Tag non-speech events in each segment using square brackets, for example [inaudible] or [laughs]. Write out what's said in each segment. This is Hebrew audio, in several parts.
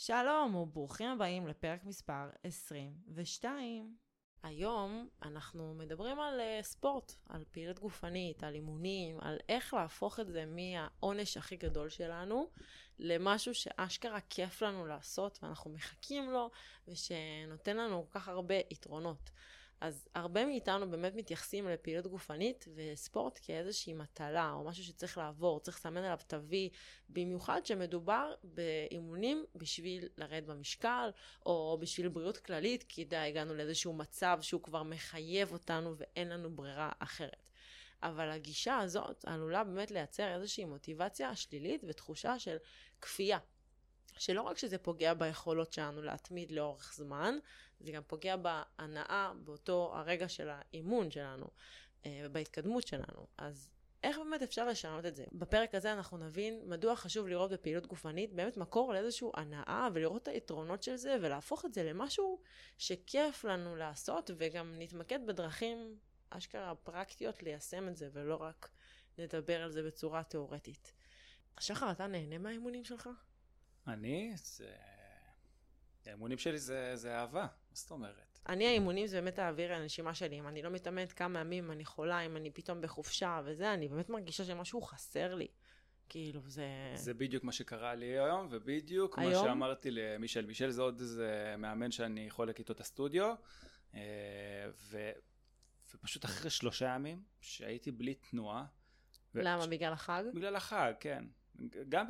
שלום וברוכים הבאים לפרק מספר 22. היום אנחנו מדברים על uh, ספורט, על פעילות גופנית, על אימונים, על איך להפוך את זה מהעונש הכי גדול שלנו למשהו שאשכרה כיף לנו לעשות ואנחנו מחכים לו ושנותן לנו כל כך הרבה יתרונות. אז הרבה מאיתנו באמת מתייחסים לפעילות גופנית וספורט כאיזושהי מטלה או משהו שצריך לעבור, צריך לסמן עליו תווי, במיוחד שמדובר באימונים בשביל לרדת במשקל או בשביל בריאות כללית, כי די, הגענו לאיזשהו מצב שהוא כבר מחייב אותנו ואין לנו ברירה אחרת. אבל הגישה הזאת עלולה באמת לייצר איזושהי מוטיבציה שלילית ותחושה של כפייה. שלא רק שזה פוגע ביכולות שלנו להתמיד לאורך זמן, זה גם פוגע בהנאה באותו הרגע של האימון שלנו, אה, ובהתקדמות שלנו. אז איך באמת אפשר לשנות את זה? בפרק הזה אנחנו נבין מדוע חשוב לראות בפעילות גופנית באמת מקור לאיזושהי הנאה ולראות את היתרונות של זה ולהפוך את זה למשהו שכיף לנו לעשות וגם נתמקד בדרכים אשכרה פרקטיות ליישם את זה ולא רק נדבר על זה בצורה תיאורטית. שחר, אתה נהנה מהאימונים שלך? אני, זה... האימונים שלי זה, זה אהבה, מה זאת אומרת? אני, האימונים זה באמת האוויר הנשימה שלי. אם אני לא מתאמנת כמה ימים, אני חולה, אם אני פתאום בחופשה וזה, אני באמת מרגישה שמשהו חסר לי. כאילו, זה... זה בדיוק מה שקרה לי היום, ובדיוק היום? מה שאמרתי למישל. מישל זה עוד איזה מאמן שאני חולק איתו את הסטודיו, אה, ו... ופשוט אחרי שלושה ימים, שהייתי בלי תנועה. למה? ו... בגלל החג? בגלל החג, כן. גם,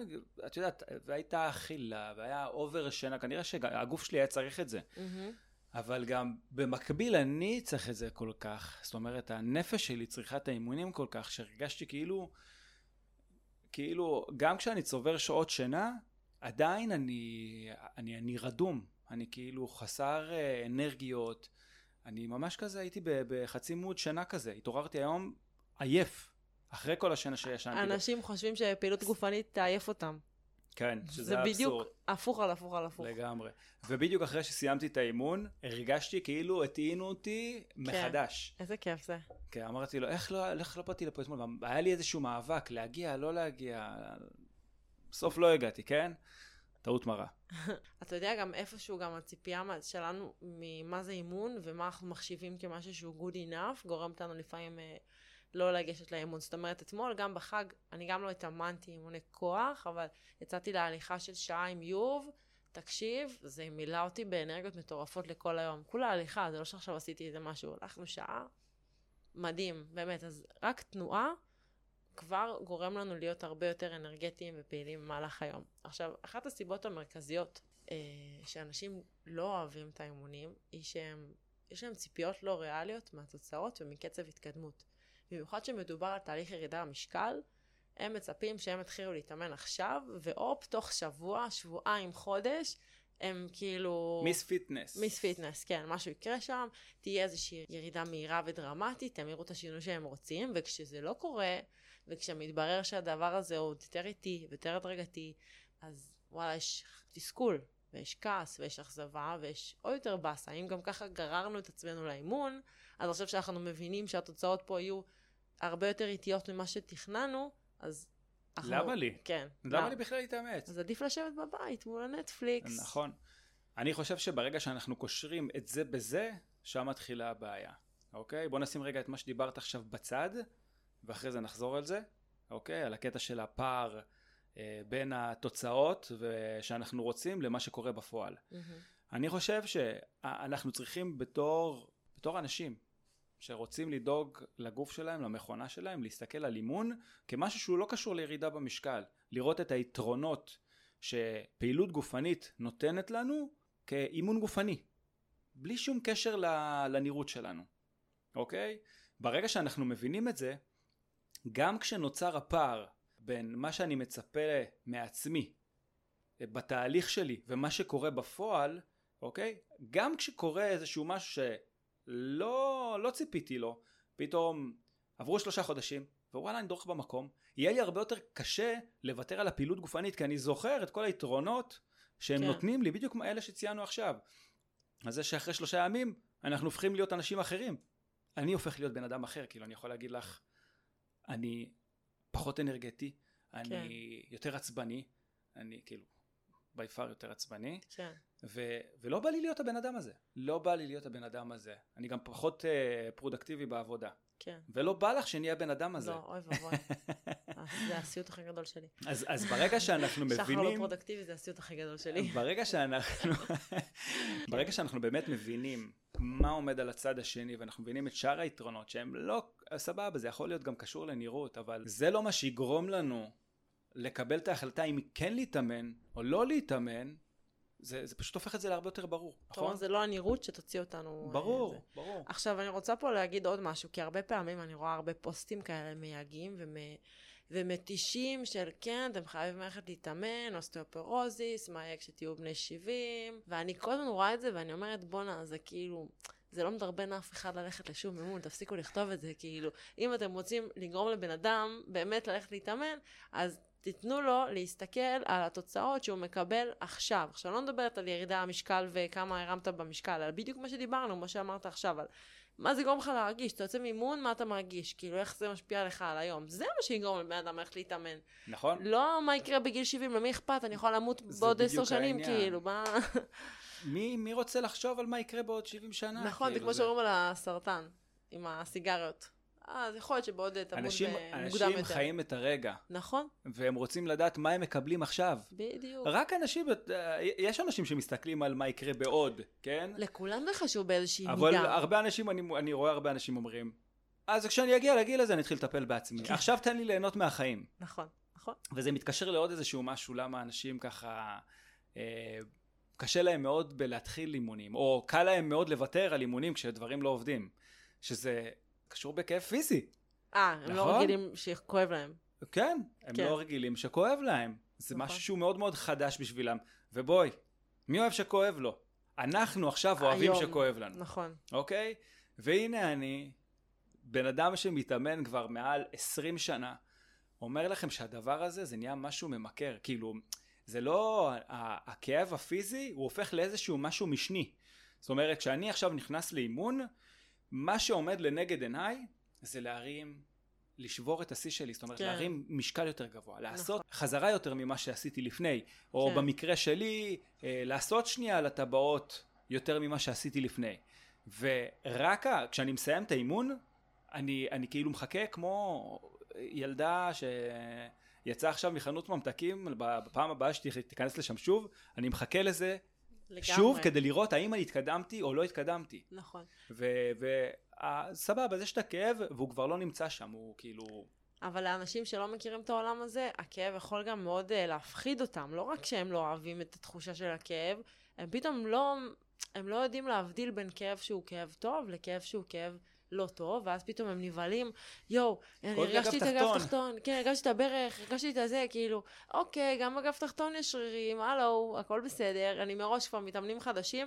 את יודעת, והייתה אכילה, והיה אובר שינה, כנראה שהגוף שלי היה צריך את זה. Mm-hmm. אבל גם במקביל אני צריך את זה כל כך. זאת אומרת, הנפש שלי צריכה את האימונים כל כך, שהרגשתי כאילו, כאילו, גם כשאני צובר שעות שינה, עדיין אני, אני, אני רדום. אני כאילו חסר אה, אנרגיות. אני ממש כזה הייתי בחצי מוד שינה כזה. התעוררתי היום עייף. אחרי כל השנה שישנתי. אנשים חושבים שפעילות גופנית תעייף אותם. כן, שזה אבסורד. זה בדיוק הפוך על הפוך על הפוך. לגמרי. ובדיוק אחרי שסיימתי את האימון, הרגשתי כאילו הטעינו אותי כן. מחדש. איזה כיף זה. כן, אמרתי לו, איך לא, איך לא באתי לפה אתמול? היה לי איזשהו מאבק, להגיע, לא להגיע. בסוף לא הגעתי, כן? טעות מרה. [laughs] אתה יודע גם איפשהו גם הציפייה שלנו ממה זה אימון ומה אנחנו מחשיבים כמשהו שהוא good enough, גורם אותנו לפעמים... אה, לא לגשת לאימון. זאת אומרת, אתמול, גם בחג, אני גם לא התאמנתי אימוני כוח, אבל יצאתי להליכה של שעה עם יוב, תקשיב, זה מילא אותי באנרגיות מטורפות לכל היום. כולה הליכה, זה לא שעכשיו עשיתי איזה משהו, הלכנו שעה, מדהים, באמת. אז רק תנועה כבר גורם לנו להיות הרבה יותר אנרגטיים ופעילים במהלך היום. עכשיו, אחת הסיבות המרכזיות אה, שאנשים לא אוהבים את האימונים, היא שהם, יש להם ציפיות לא ריאליות מהתוצאות ומקצב התקדמות. במיוחד שמדובר על תהליך ירידה במשקל, הם מצפים שהם יתחילו להתאמן עכשיו, והופ, תוך שבוע, שבועיים, חודש, הם כאילו... מיס Fitness. Miss Fitness, כן, משהו יקרה שם, תהיה איזושהי ירידה מהירה ודרמטית, הם יראו את השינוי שהם רוצים, וכשזה לא קורה, וכשמתברר שהדבר הזה הוא יותר איטי ויותר הדרגתי, אז וואלה, יש תסכול, ויש כעס, ויש אכזבה, ויש עוד יותר באסה. אם גם ככה גררנו את עצמנו לאימון, אז עכשיו שאנחנו מבינים שהתוצאות פה יהיו הרבה יותר איטיות ממה שתכננו, אז... אנחנו... למה לי? כן. למה לא. לי בכלל להתאמץ? אז עדיף לשבת בבית מול הנטפליקס. נכון. אני חושב שברגע שאנחנו קושרים את זה בזה, שם מתחילה הבעיה. אוקיי? בוא נשים רגע את מה שדיברת עכשיו בצד, ואחרי זה נחזור על זה. אוקיי? על הקטע של הפער אה, בין התוצאות שאנחנו רוצים למה שקורה בפועל. Mm-hmm. אני חושב שאנחנו צריכים בתור, בתור אנשים שרוצים לדאוג לגוף שלהם, למכונה שלהם, להסתכל על אימון כמשהו שהוא לא קשור לירידה במשקל, לראות את היתרונות שפעילות גופנית נותנת לנו כאימון גופני, בלי שום קשר לנראות שלנו, אוקיי? ברגע שאנחנו מבינים את זה, גם כשנוצר הפער בין מה שאני מצפה מעצמי בתהליך שלי ומה שקורה בפועל, אוקיי? גם כשקורה איזשהו משהו שלא לא ציפיתי לו, פתאום עברו שלושה חודשים, ווואלה אני דורך במקום, יהיה לי הרבה יותר קשה לוותר על הפעילות גופנית, כי אני זוכר את כל היתרונות שהם כן. נותנים לי, בדיוק כמו אלה שציינו עכשיו. אז זה שאחרי שלושה ימים אנחנו הופכים להיות אנשים אחרים. אני הופך להיות בן אדם אחר, כאילו אני יכול להגיד לך, אני פחות אנרגטי, אני כן. יותר עצבני, אני כאילו, בי פאר יותר עצבני. כן. ו- ולא בא לי להיות הבן אדם הזה. לא בא לי להיות הבן אדם הזה. אני גם פחות uh, פרודקטיבי בעבודה. כן. ולא בא לך שנהיה הבן אדם הזה. לא, אוי ואבוי. [laughs] זה הסיוט הכי גדול שלי. אז, אז ברגע שאנחנו שחר לא מבינים... פרודקטיבי זה הסיוט הכי גדול שלי. [laughs] ברגע שאנחנו... [laughs] ברגע שאנחנו באמת מבינים מה עומד על הצד השני, ואנחנו מבינים את שאר היתרונות, שהם לא... סבבה, זה יכול להיות גם קשור לנראות, אבל זה לא מה שיגרום לנו לקבל את ההחלטה אם כן להתאמן או לא להתאמן, זה, זה פשוט הופך את זה להרבה יותר ברור, נכון? כלומר, זה לא הנראות שתוציא אותנו... אה, ברור, זה. ברור. עכשיו, אני רוצה פה להגיד עוד משהו, כי הרבה פעמים אני רואה הרבה פוסטים כאלה מייגעים ומ... ומתישים של כן, אתם חייבים ללכת להתאמן, אוסטאופורוזיס, מה יהיה כשתהיו בני 70, ואני כל הזמן רואה את זה ואני אומרת, בואנה, זה כאילו... זה לא מדרבן אף אחד ללכת לשום אימון, תפסיקו לכתוב את זה, כאילו, אם אתם רוצים לגרום לבן אדם באמת ללכת להתאמן, אז תיתנו לו להסתכל על התוצאות שהוא מקבל עכשיו. עכשיו, לא מדברת על ירידה במשקל וכמה הרמת במשקל, אלא בדיוק מה שדיברנו, מה שאמרת עכשיו, על מה זה יגרום לך להרגיש? אתה יוצא מאימון, מה אתה מרגיש? כאילו, איך זה משפיע לך על היום? זה מה שיגרום לבן אדם ללכת להתאמן. נכון. לא מה יקרה בגיל 70, למי אכפת? אני יכולה למות בעוד עשר שנים, העניין. כאילו, מה... מי, מי רוצה לחשוב על מה יקרה בעוד 70 שנה? נכון, כאילו, זה כמו שאומרים על הסרטן, עם הסיגריות. אז יכול להיות שבעוד תמות אנשים, מוקדם אנשים יותר. חיים את הרגע. נכון. והם רוצים לדעת מה הם מקבלים עכשיו. בדיוק. רק אנשים, יש אנשים שמסתכלים על מה יקרה בעוד, כן? לכולם זה חשוב באיזושהי מידה. אבל הרבה אנשים, אני, אני רואה הרבה אנשים אומרים, אז כשאני אגיע לגיל הזה אני אתחיל לטפל בעצמי. כן. עכשיו תן לי ליהנות מהחיים. נכון, נכון. וזה מתקשר לעוד איזשהו משהו, למה אנשים ככה... אה, קשה להם מאוד בלהתחיל אימונים, או קל להם מאוד לוותר על אימונים כשדברים לא עובדים. שזה קשור בכאב פיזי. אה, הם לא נכון? לא רגילים שכואב להם. כן, הם כן. לא רגילים שכואב להם. זה נכון. משהו שהוא מאוד מאוד חדש בשבילם. ובואי, מי אוהב שכואב לו? אנחנו עכשיו אוהבים היום. שכואב לנו. נכון. אוקיי? והנה אני, בן אדם שמתאמן כבר מעל 20 שנה, אומר לכם שהדבר הזה זה נהיה משהו ממכר. כאילו, זה לא, הכאב הפיזי הוא הופך לאיזשהו משהו משני. זאת אומרת, כשאני עכשיו נכנס לאימון, מה שעומד לנגד עיניי זה להרים, לשבור את השיא שלי, זאת אומרת כן. להרים משקל יותר גבוה, לעשות נכון. חזרה יותר ממה שעשיתי לפני, או כן. במקרה שלי, אה, לעשות שנייה על הטבעות יותר ממה שעשיתי לפני. ורק כשאני מסיים את האימון, אני, אני כאילו מחכה כמו ילדה שיצאה עכשיו מחנות ממתקים, בפעם הבאה שתיכנס לשם שוב, אני מחכה לזה לגמרי. שוב כדי לראות האם אני התקדמתי או לא התקדמתי. נכון. וסבבה, אז יש את הכאב והוא כבר לא נמצא שם, הוא כאילו... אבל לאנשים שלא מכירים את העולם הזה, הכאב יכול גם מאוד uh, להפחיד אותם. לא רק שהם לא אוהבים את התחושה של הכאב, הם פתאום לא, הם לא יודעים להבדיל בין כאב שהוא כאב טוב לכאב שהוא כאב לא טוב, ואז פתאום הם נבהלים, יואו, אני הרגשתי את הגב תחתון, כן, הרגשתי את הברך, הרגשתי את הזה, כאילו, אוקיי, גם בגב תחתון יש שרירים, הלו, הכל בסדר, אני מראש כבר מתאמנים חדשים,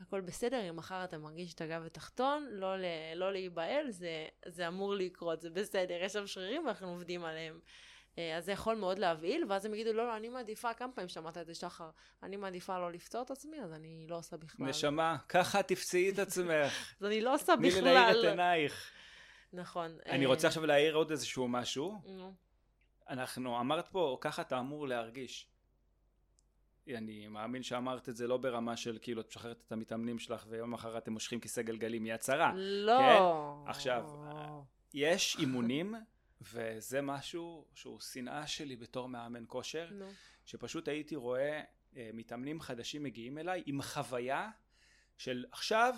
הכל בסדר, אם מחר אתה מרגיש את הגב התחתון, לא, לא להיבהל, זה, זה אמור לקרות, זה בסדר, יש שם שרירים ואנחנו עובדים עליהם. אה, אז זה יכול מאוד להבהיל, ואז הם יגידו, לא, לא, אני מעדיפה, כמה פעמים שמעת את זה, שחר, אני מעדיפה לא לפצוע את עצמי, אז אני לא עושה בכלל. נשמה, ככה תפצעי את עצמך. [laughs] אז אני לא עושה בכלל. תני לי להאיר את עינייך. נכון. אני רוצה עכשיו להעיר עוד איזשהו משהו. אנחנו, אמרת פה, ככה אתה אמור להרגיש. אני מאמין שאמרת את זה לא ברמה של כאילו את משחררת את המתאמנים שלך ויום אחר אתם מושכים כיסא גלגלים מיד צרה. לא. כן? עכשיו, יש אימונים וזה משהו שהוא שנאה שלי בתור מאמן כושר, no. שפשוט הייתי רואה אה, מתאמנים חדשים מגיעים אליי עם חוויה של עכשיו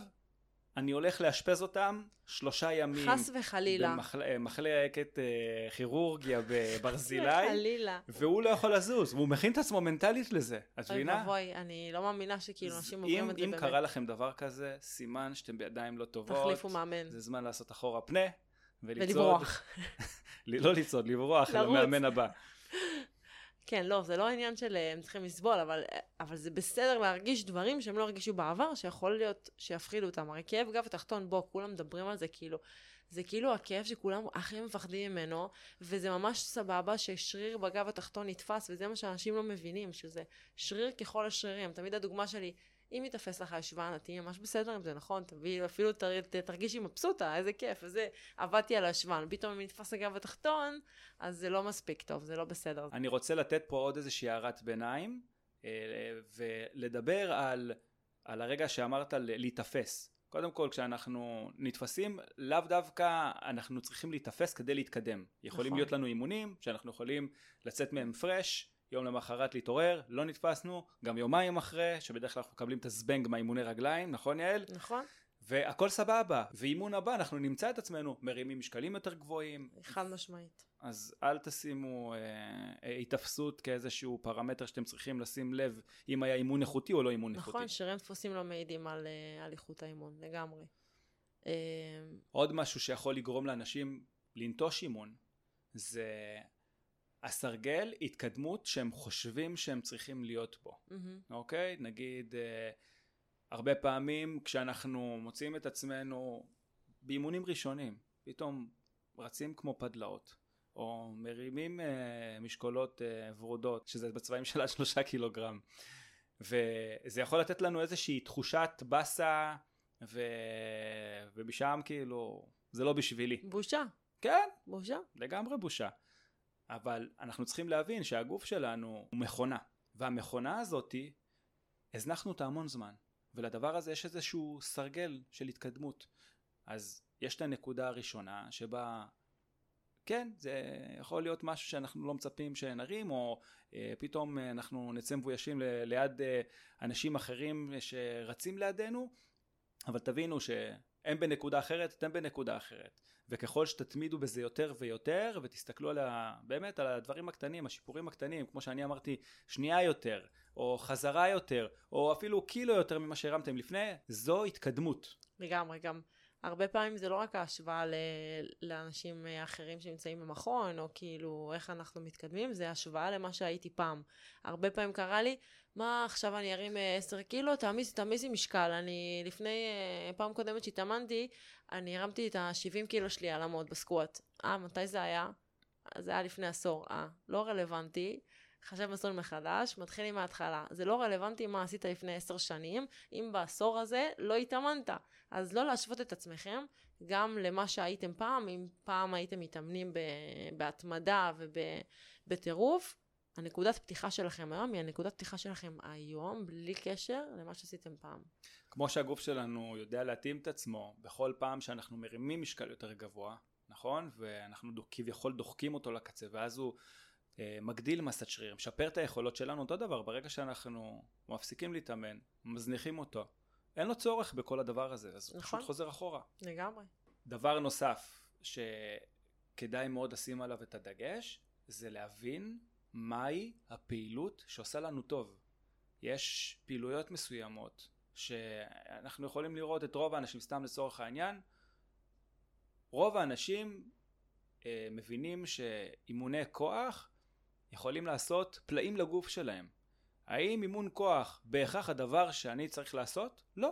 אני הולך לאשפז אותם שלושה ימים. חס וחלילה. במחלקת אה, אה, כירורגיה [laughs] בברזילי. חלילה. והוא לא יכול לזוז, והוא מכין את עצמו מנטלית לזה. את מבינה? אוי ואבוי, אני לא מאמינה שכאילו אנשים עוברים את זה באמת. אם קרה לכם דבר כזה, סימן שאתם בידיים לא טובות. תחליפו מאמן. זה זמן לעשות אחורה פנה. ולברוח. [laughs] לא לצעוד, לברוח למאמן הבא. [laughs] כן, לא, זה לא העניין של אה, הם צריכים לסבול, אבל, אבל זה בסדר להרגיש דברים שהם לא הרגישו בעבר, שיכול להיות שיפחידו אותם. הרי כאב גב תחתון, בוא, כולם מדברים על זה כאילו, זה כאילו הכאב שכולם הכי מפחדים ממנו, וזה ממש סבבה ששריר בגב התחתון נתפס, וזה מה שאנשים לא מבינים, שזה שריר ככל השרירים. תמיד הדוגמה שלי, אם יתפס לך ישבן, תהיי ממש בסדר עם זה, נכון? תביא, אפילו תר, תרגישי מבסוטה, איזה כיף, איזה, עבדתי על הישבן. פתאום אם נתפס הגב התחתון, אז זה לא מספיק טוב, זה לא בסדר. אני רוצה לתת פה עוד איזושהי הערת ביניים. ולדבר על, על הרגע שאמרת להיתפס. קודם כל כשאנחנו נתפסים לאו דווקא אנחנו צריכים להיתפס כדי להתקדם. יכולים נכון. להיות לנו אימונים שאנחנו יכולים לצאת מהם פרש, יום למחרת להתעורר, לא נתפסנו, גם יומיים אחרי, שבדרך כלל אנחנו מקבלים את הזבנג מהאימוני רגליים, נכון יעל? נכון. והכל סבבה, ואימון הבא אנחנו נמצא את עצמנו מרימים משקלים יותר גבוהים. חד משמעית. אז אל תשימו אה, היתפסות כאיזשהו פרמטר שאתם צריכים לשים לב אם היה אימון איכותי או לא אימון נכון, איכותי. נכון, שרירים דפוסים לא מעידים על, אה, על איכות האימון, לגמרי. אה... עוד משהו שיכול לגרום לאנשים לנטוש אימון, זה הסרגל התקדמות שהם חושבים שהם צריכים להיות בו, mm-hmm. אוקיי? נגיד... אה, הרבה פעמים כשאנחנו מוצאים את עצמנו באימונים ראשונים, פתאום רצים כמו פדלאות, או מרימים אה, משקולות אה, ורודות, שזה בצבעים של עד שלושה קילוגרם, וזה יכול לתת לנו איזושהי תחושת באסה, ו... ומשם כאילו, זה לא בשבילי. בושה. כן. בושה. לגמרי בושה. אבל אנחנו צריכים להבין שהגוף שלנו הוא מכונה, והמכונה הזאתי, הזנחנו אותה המון זמן. ולדבר הזה יש איזשהו סרגל של התקדמות. אז יש את הנקודה הראשונה שבה כן, זה יכול להיות משהו שאנחנו לא מצפים שנרים, או אה, פתאום אנחנו נצא מבוישים ל- ליד אה, אנשים אחרים שרצים לידינו, אבל תבינו שהם בנקודה אחרת, אתם בנקודה אחרת. וככל שתתמידו בזה יותר ויותר, ותסתכלו על ה... באמת על הדברים הקטנים, השיפורים הקטנים, כמו שאני אמרתי, שנייה יותר, או חזרה יותר, או אפילו קילו יותר ממה שהרמתם לפני, זו התקדמות. לגמרי, גם הרבה פעמים זה לא רק ההשוואה ל... לאנשים אחרים שנמצאים במכון, או כאילו איך אנחנו מתקדמים, זה השוואה למה שהייתי פעם. הרבה פעמים קרה לי, מה עכשיו אני ארים 10 אה, קילו, תעמיסי, תעמיסי משקל. אני לפני, אה, פעם קודמת שהתאמנתי, אני הרמתי את ה-70 קילו שלי על עמוד בסקואט. אה, מתי זה היה? זה היה לפני עשור. אה, לא רלוונטי. חשב מסלול מחדש, מתחילים מההתחלה. זה לא רלוונטי מה עשית לפני עשר שנים, אם בעשור הזה לא התאמנת. אז לא להשוות את עצמכם גם למה שהייתם פעם, אם פעם הייתם מתאמנים בהתמדה ובטירוף, הנקודת פתיחה שלכם היום היא הנקודת פתיחה שלכם היום, בלי קשר למה שעשיתם פעם. כמו שהגוף שלנו יודע להתאים את עצמו בכל פעם שאנחנו מרימים משקל יותר גבוה, נכון? ואנחנו כביכול דוחקים אותו לקצה, ואז הוא מגדיל מסת שריר, משפר את היכולות שלנו, אותו דבר, ברגע שאנחנו מפסיקים להתאמן, מזניחים אותו, אין לו צורך בכל הדבר הזה, אז נכון. הוא פשוט חוזר אחורה. לגמרי. דבר נוסף שכדאי מאוד לשים עליו את הדגש, זה להבין מהי הפעילות שעושה לנו טוב. יש פעילויות מסוימות שאנחנו יכולים לראות את רוב האנשים, סתם לצורך העניין, רוב האנשים אה, מבינים שאימוני כוח יכולים לעשות פלאים לגוף שלהם. האם אימון כוח בהכרח הדבר שאני צריך לעשות? לא.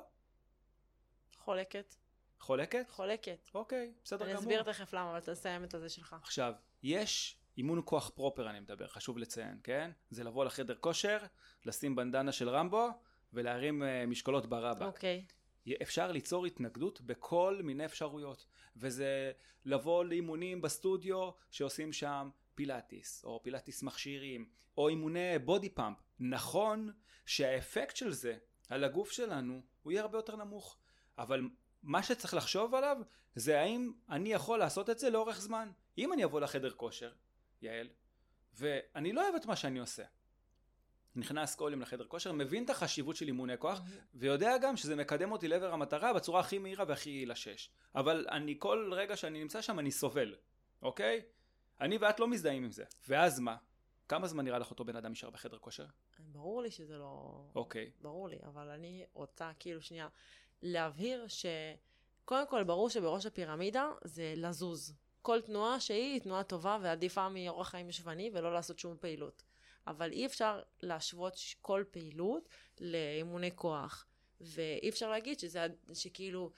חולקת. חולקת? חולקת. אוקיי, בסדר אני גמור. אני אסביר תכף למה, אבל תסיים את הזה שלך. עכשיו, יש אימון כוח proper אני מדבר, חשוב לציין, כן? זה לבוא לחדר כושר, לשים בנדנה של רמבו ולהרים uh, משקולות ברבה. אוקיי. אפשר ליצור התנגדות בכל מיני אפשרויות, וזה לבוא לאימונים בסטודיו שעושים שם פילאטיס, או פילאטיס מכשירים, או אימוני Body Pump. נכון שהאפקט של זה על הגוף שלנו הוא יהיה הרבה יותר נמוך, אבל מה שצריך לחשוב עליו זה האם אני יכול לעשות את זה לאורך זמן. אם אני אבוא לחדר כושר, יעל, ואני לא אוהב את מה שאני עושה. נכנס כל יום לחדר כושר, מבין את החשיבות של אימוני כוח, ויודע גם שזה מקדם אותי לעבר המטרה בצורה הכי מהירה והכי יעילה שיש. אבל אני כל רגע שאני נמצא שם אני סובל, אוקיי? אני ואת לא מזדהים עם זה. ואז מה? כמה זמן נראה לך אותו בן אדם נשאר בחדר כושר? ברור לי שזה לא... אוקיי. ברור לי, אבל אני רוצה כאילו שנייה להבהיר ש... קודם כל ברור שבראש הפירמידה זה לזוז. כל תנועה שהיא היא תנועה טובה ועדיפה מאורח חיים ישבני ולא לעשות שום פעילות. אבל אי אפשר להשוות כל פעילות לאימוני כוח. ואי אפשר להגיד שזה, שכאילו,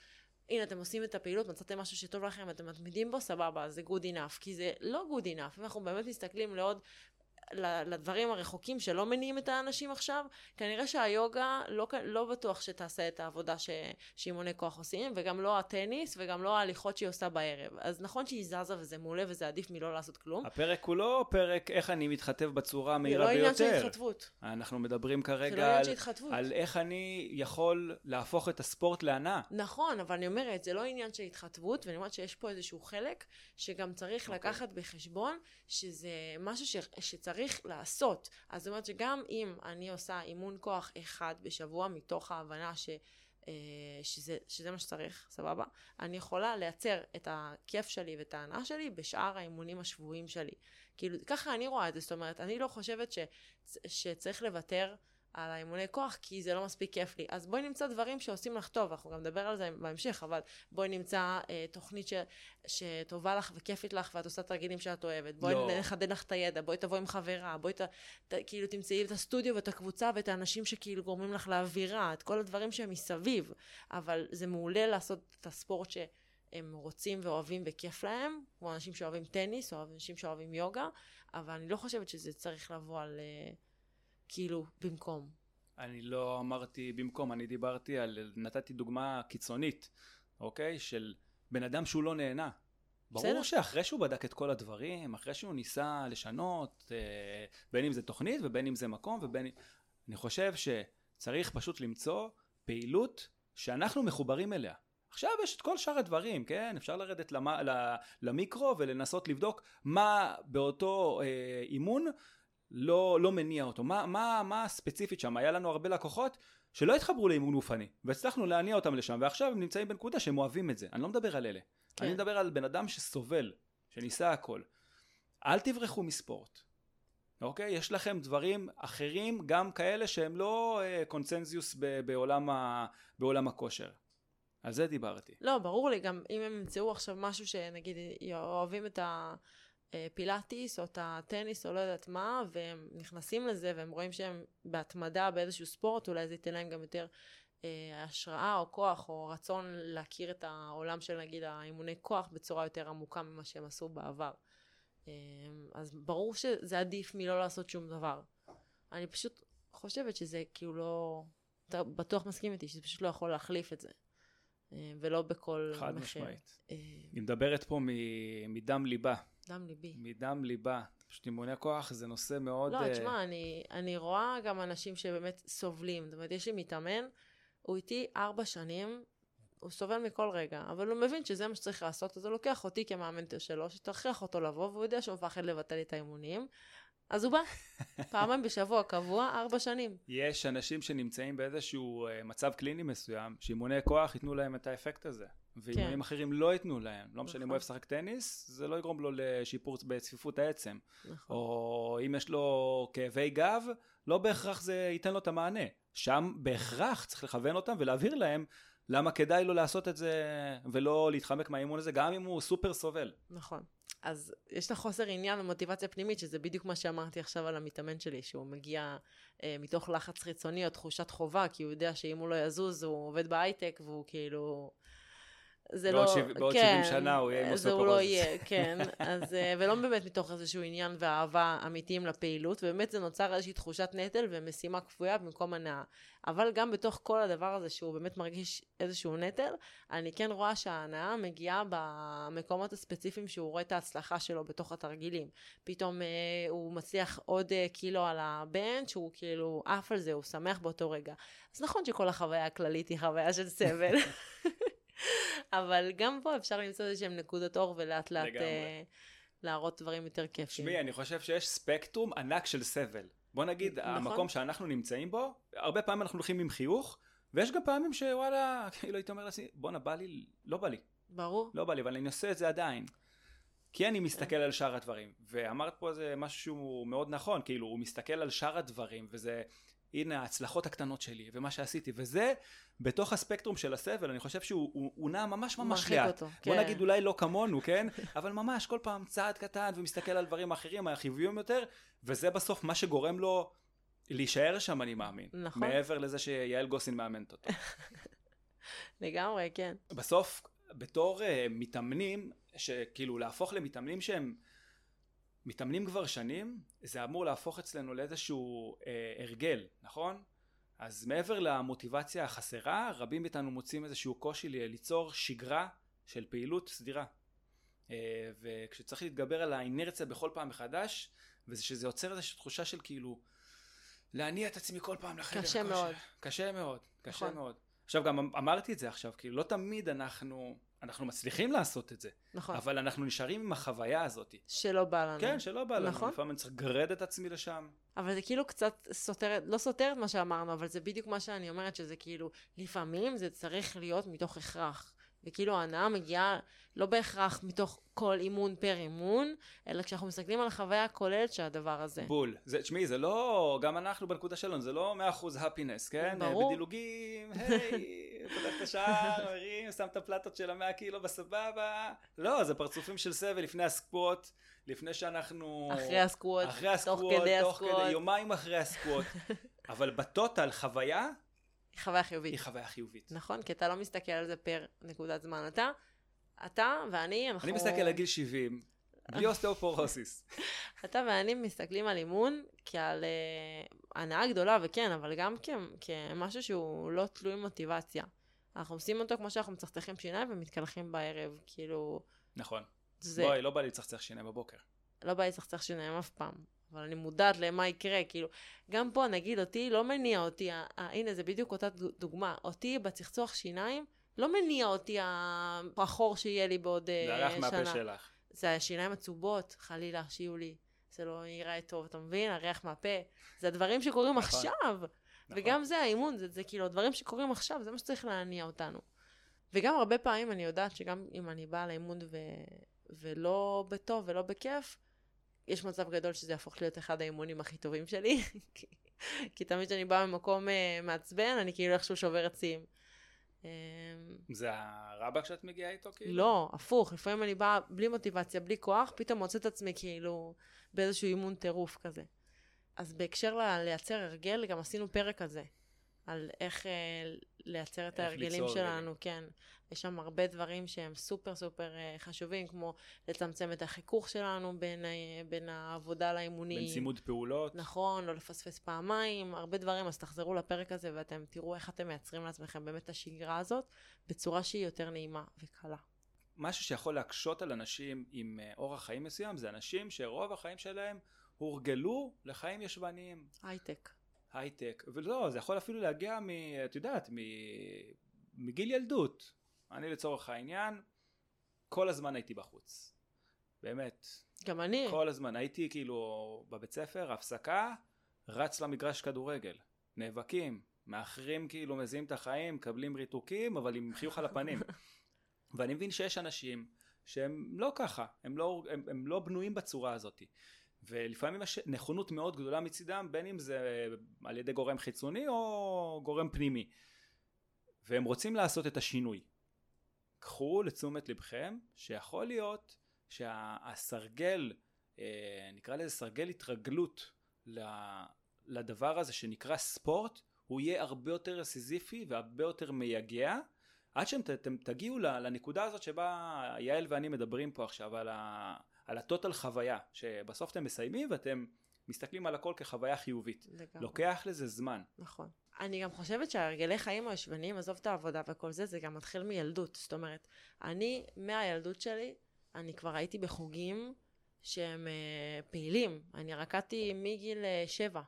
הנה אתם עושים את הפעילות, מצאתם משהו שטוב לכם, אתם מתמידים בו, סבבה, זה good enough. כי זה לא good enough. אם אנחנו באמת מסתכלים לעוד לדברים הרחוקים שלא מניעים את האנשים עכשיו, כנראה שהיוגה לא, לא בטוח שתעשה את העבודה ש, שאימוני כוח עושים, וגם לא הטניס, וגם לא ההליכות שהיא עושה בערב. אז נכון שהיא זזה וזה מעולה וזה עדיף מלא לעשות כלום. הפרק הוא לא פרק איך אני מתחתב בצורה המהירה ביותר. זה לא עניין של התחתבות. אנחנו מדברים כרגע לא על, על איך אני יכול להפוך את הספורט להנאה. נכון, אבל אני אומרת, זה לא עניין של התחתבות, ואני אומרת שיש פה איזשהו חלק שגם צריך okay. אוקיי. לקחת בחשבון שזה משהו ש, שצריך לעשות. אז זאת אומרת שגם אם אני עושה אימון כוח אחד בשבוע מתוך ההבנה ש... אה, שזה, שזה מה שצריך, סבבה? אני יכולה לייצר את הכיף שלי ואת ההנאה שלי בשאר האימונים השבועיים שלי. כאילו, ככה אני רואה את זה, זאת אומרת, אני לא חושבת ש, שצריך לוותר על האימוני כוח, כי זה לא מספיק כיף לי. אז בואי נמצא דברים שעושים לך טוב, אנחנו גם נדבר על זה בהמשך, אבל בואי נמצא אה, תוכנית ש, שטובה לך וכיפית לך, ואת עושה תרגילים שאת אוהבת. בואי לא. נחדד לך את הידע, בואי תבואי עם חברה, בואי ת, ת, כאילו תמצאי את הסטודיו ואת הקבוצה ואת האנשים שכאילו גורמים לך לאווירה, את כל הדברים שהם מסביב. אבל זה מעולה לעשות את הספורט ש... הם רוצים ואוהבים וכיף להם, כמו אנשים שאוהבים טניס, או אנשים שאוהבים יוגה, אבל אני לא חושבת שזה צריך לבוא על... Uh, כאילו, במקום. אני לא אמרתי במקום, אני דיברתי על, נתתי דוגמה קיצונית, אוקיי? של בן אדם שהוא לא נהנה. ברור בסדר. שאחרי שהוא בדק את כל הדברים, אחרי שהוא ניסה לשנות, אה, בין אם זה תוכנית ובין אם זה מקום ובין... אני חושב שצריך פשוט למצוא פעילות שאנחנו מחוברים אליה. עכשיו יש את כל שאר הדברים, כן? אפשר לרדת למ... למיקרו ולנסות לבדוק מה באותו אה, אימון לא, לא מניע אותו? מה, מה, מה ספציפית שם? היה לנו הרבה לקוחות שלא התחברו לאימון גופני, והצלחנו להניע אותם לשם, ועכשיו הם נמצאים בנקודה שהם אוהבים את זה. אני לא מדבר על אלה. כן. אני מדבר על בן אדם שסובל, שניסה הכל. אל תברחו מספורט. אוקיי? יש לכם דברים אחרים, גם כאלה שהם לא אה, קונצנזיוס ב- בעולם, ה- בעולם הכושר. על זה דיברתי. לא, ברור לי, גם אם הם ימצאו עכשיו משהו שנגיד אוהבים את ה... אה, פילאטיס או את הטניס או לא יודעת מה, והם נכנסים לזה והם רואים שהם בהתמדה באיזשהו ספורט, אולי זה ייתן להם גם יותר אה, השראה או כוח או רצון להכיר את העולם של נגיד האימוני כוח בצורה יותר עמוקה ממה שהם עשו בעבר. אה, אז ברור שזה עדיף מלא לעשות שום דבר. אני פשוט חושבת שזה כאילו לא... אתה בטוח מסכים איתי שזה פשוט לא יכול להחליף את זה. אה, ולא בכל מחיר. חד משמעית. אה, היא מדברת פה מדם ליבה. דם ליבי. מדם ליבה. פשוט אימוני כוח זה נושא מאוד... לא, uh... תשמע, אני, אני רואה גם אנשים שבאמת סובלים. זאת אומרת, יש לי מתאמן, הוא איתי ארבע שנים, הוא סובל מכל רגע, אבל הוא מבין שזה מה שצריך לעשות, אז הוא לוקח אותי כמאמן שלו, שתכריח אותו לבוא, והוא יודע שהוא מפחד לבטל את האימונים, אז הוא בא, [laughs] פעמיים בשבוע, קבוע, ארבע שנים. יש אנשים שנמצאים באיזשהו uh, מצב קליני מסוים, שאימוני כוח ייתנו להם את האפקט הזה. ואימונים כן. אחרים לא ייתנו להם. לא משנה אם הוא נכון. אוהב לשחק טניס, זה לא יגרום לו לשיפור בצפיפות העצם. נכון. או אם יש לו כאבי גב, לא בהכרח זה ייתן לו את המענה. שם בהכרח צריך לכוון אותם ולהבהיר להם למה כדאי לו לעשות את זה ולא להתחמק מהאימון הזה, גם אם הוא סופר סובל. נכון. אז יש לך חוסר עניין ומוטיבציה פנימית, שזה בדיוק מה שאמרתי עכשיו על המתאמן שלי, שהוא מגיע אה, מתוך לחץ חיצוני או תחושת חובה, כי הוא יודע שאם הוא לא יזוז, הוא עובד בהייטק, והוא כאילו... זה בעוד לא, שיו, בעוד כן, 70 שנה הוא יהיה עם אוסטאופורוזיס. זה הוא לא יהיה, כן. [laughs] אז, אה, ולא באמת מתוך איזשהו עניין ואהבה אמיתיים לפעילות, ובאמת זה נוצר איזושהי תחושת נטל ומשימה כפויה במקום הנאה. אבל גם בתוך כל הדבר הזה, שהוא באמת מרגיש איזשהו נטל, אני כן רואה שההנאה מגיעה במקומות הספציפיים שהוא רואה את ההצלחה שלו בתוך התרגילים. פתאום אה, הוא מצליח עוד אה, קילו על הבנץ', הוא כאילו עף על זה, הוא שמח באותו רגע. אז נכון שכל החוויה הכללית היא חוויה של סבל. [laughs] אבל גם פה אפשר למצוא איזה שהם נקודות אור ולאט לאט uh, להראות דברים יותר כיפים. תשמעי, אני חושב שיש ספקטרום ענק של סבל. בוא נגיד, נכון. המקום שאנחנו נמצאים בו, הרבה פעמים אנחנו הולכים עם חיוך, ויש גם פעמים שוואלה, [laughs] כאילו הייתי אומר לעצמי, בואנה, בא לי, לא בא לי. ברור. לא בא לי, אבל אני עושה את זה עדיין. כי אני מסתכל על שאר הדברים. ואמרת פה איזה משהו מאוד נכון, כאילו, הוא מסתכל על שאר הדברים, וזה הנה ההצלחות הקטנות שלי ומה שעשיתי וזה בתוך הספקטרום של הסבל אני חושב שהוא הוא, הוא נע ממש ממש לאט. אותו, בוא כן. נגיד אולי לא כמונו כן? [laughs] אבל ממש כל פעם צעד קטן ומסתכל על דברים אחרים החיוביים יותר וזה בסוף מה שגורם לו להישאר שם אני מאמין. נכון. מעבר לזה שיעל גוסין מאמנת אותו. [laughs] לגמרי כן. בסוף בתור uh, מתאמנים שכאילו להפוך למתאמנים שהם מתאמנים כבר שנים, זה אמור להפוך אצלנו לאיזשהו אה, הרגל, נכון? אז מעבר למוטיבציה החסרה, רבים מאיתנו מוצאים איזשהו קושי ליצור שגרה של פעילות סדירה. אה, וכשצריך להתגבר על האינרציה בכל פעם מחדש, ושזה יוצר איזושהי תחושה של כאילו להניע את עצמי כל פעם לחדר. קשה. מאוד. קשה מאוד, קשה נכון. מאוד. עכשיו גם אמ- אמרתי את זה עכשיו, כאילו לא תמיד אנחנו, אנחנו מצליחים לעשות את זה, נכון. אבל אנחנו נשארים עם החוויה הזאת. שלא בא לנו. כן, שלא בא לנו, נכון. לפעמים אני צריך לגרד את עצמי לשם. אבל זה כאילו קצת סותר, לא סותר את מה שאמרנו, אבל זה בדיוק מה שאני אומרת, שזה כאילו, לפעמים זה צריך להיות מתוך הכרח. וכאילו ההנאה מגיעה לא בהכרח מתוך כל אימון פר אימון, אלא כשאנחנו מסתכלים על החוויה הכוללת של הדבר הזה. בול. זה, תשמעי, זה לא, גם אנחנו בנקודה שלנו, זה לא 100% הפינס, כן? ברור. בדילוגים, היי, פותח את השער, [laughs] מרים, שם את הפלטות של המאה קילו בסבבה. לא, זה פרצופים של סבל לפני הסקווט, לפני שאנחנו... אחרי הסקוואט, אחרי הסקווט, תוך כדי תוך כדי, הסקוואט. יומיים אחרי הסקווט. [laughs] אבל בטוטל, חוויה חוויה חיובית. היא חוויה חיובית. נכון? כי אתה לא מסתכל על זה פר נקודת זמן. אתה, אתה ואני, אנחנו... אני מסתכל על גיל 70, בלי אוסטאופורוסיס. אתה ואני מסתכלים על אימון כעל uh, הנאה גדולה, וכן, אבל גם כ- כמשהו שהוא לא תלוי מוטיבציה. אנחנו עושים אותו כמו שאנחנו מצחצחים שיניים ומתקלחים בערב, כאילו, נכון. זה בואי, לא בא לי לצחצח שיניים בבוקר. לא בא לי לצחצח שיניים אף פעם. אבל אני מודעת למה יקרה, כאילו, גם פה נגיד אותי, לא מניע אותי, ה- הנה זה בדיוק אותה דו- דוגמה, אותי בצחצוח שיניים, לא מניע אותי החור שיהיה לי בעוד אה, זה שנה. מהפה שלך. זה השיניים הצהובות, חלילה, שיהיו לי. זה לא ייראה טוב, אתה מבין? הריח מהפה. זה הדברים שקורים נכון. עכשיו. נכון. וגם זה האימון, זה, זה כאילו הדברים שקורים עכשיו, זה מה שצריך להניע אותנו. וגם הרבה פעמים אני יודעת שגם אם אני באה לאימון ו... ולא בטוב ולא בכיף, יש מצב גדול שזה יהפוך להיות אחד האימונים הכי טובים שלי. [laughs] כי, כי תמיד כשאני באה ממקום uh, מעצבן, אני כאילו איכשהו שוברת שיאים. אמ, זה הרבק שאת מגיעה איתו כאילו? לא, הפוך, לפעמים אני באה בלי מוטיבציה, בלי כוח, פתאום מוצאת את עצמי כאילו באיזשהו אימון טירוף כזה. אז בהקשר ל- לייצר הרגל, גם עשינו פרק כזה, על איך אה, לייצר את ההרגלים שלנו, כן. יש שם הרבה דברים שהם סופר סופר אה, חשובים, כמו לצמצם את החיכוך שלנו בין, אה, בין העבודה לאימונים. בין צימוד פעולות. נכון, לא לפספס פעמיים, הרבה דברים, אז תחזרו לפרק הזה ואתם תראו איך אתם מייצרים לעצמכם באמת את השגרה הזאת, בצורה שהיא יותר נעימה וקלה. משהו שיכול להקשות על אנשים עם אה, אורח חיים מסוים, זה אנשים שרוב החיים שלהם הורגלו לחיים ישבניים. הייטק. הייטק, ולא, זה יכול אפילו להגיע מ... את יודעת, מ... מגיל ילדות. אני לצורך העניין, כל הזמן הייתי בחוץ. באמת. גם אני. כל הזמן. הייתי כאילו בבית ספר, הפסקה, רץ למגרש כדורגל. נאבקים, מאחרים כאילו, מזיעים את החיים, מקבלים ריתוקים, אבל עם חיוך על הפנים. [laughs] ואני מבין שיש אנשים שהם לא ככה, הם לא, הם, הם לא בנויים בצורה הזאת. ולפעמים יש נכונות מאוד גדולה מצידם, בין אם זה על ידי גורם חיצוני או גורם פנימי. והם רוצים לעשות את השינוי. קחו לתשומת לבכם שיכול להיות שהסרגל, אה, נקרא לזה סרגל התרגלות לדבר הזה שנקרא ספורט, הוא יהיה הרבה יותר סיזיפי והרבה יותר מייגע, עד שאתם תגיעו לנקודה הזאת שבה יעל ואני מדברים פה עכשיו על, ה- על הטוטל חוויה, שבסוף אתם מסיימים ואתם מסתכלים על הכל כחוויה חיובית. לגמרי. לוקח לזה זמן. נכון. אני גם חושבת שהרגלי חיים הישבניים, עזוב את העבודה וכל זה, זה גם מתחיל מילדות. זאת אומרת, אני, מהילדות שלי, אני כבר הייתי בחוגים שהם אה, פעילים. אני רקדתי מגיל אה, שבע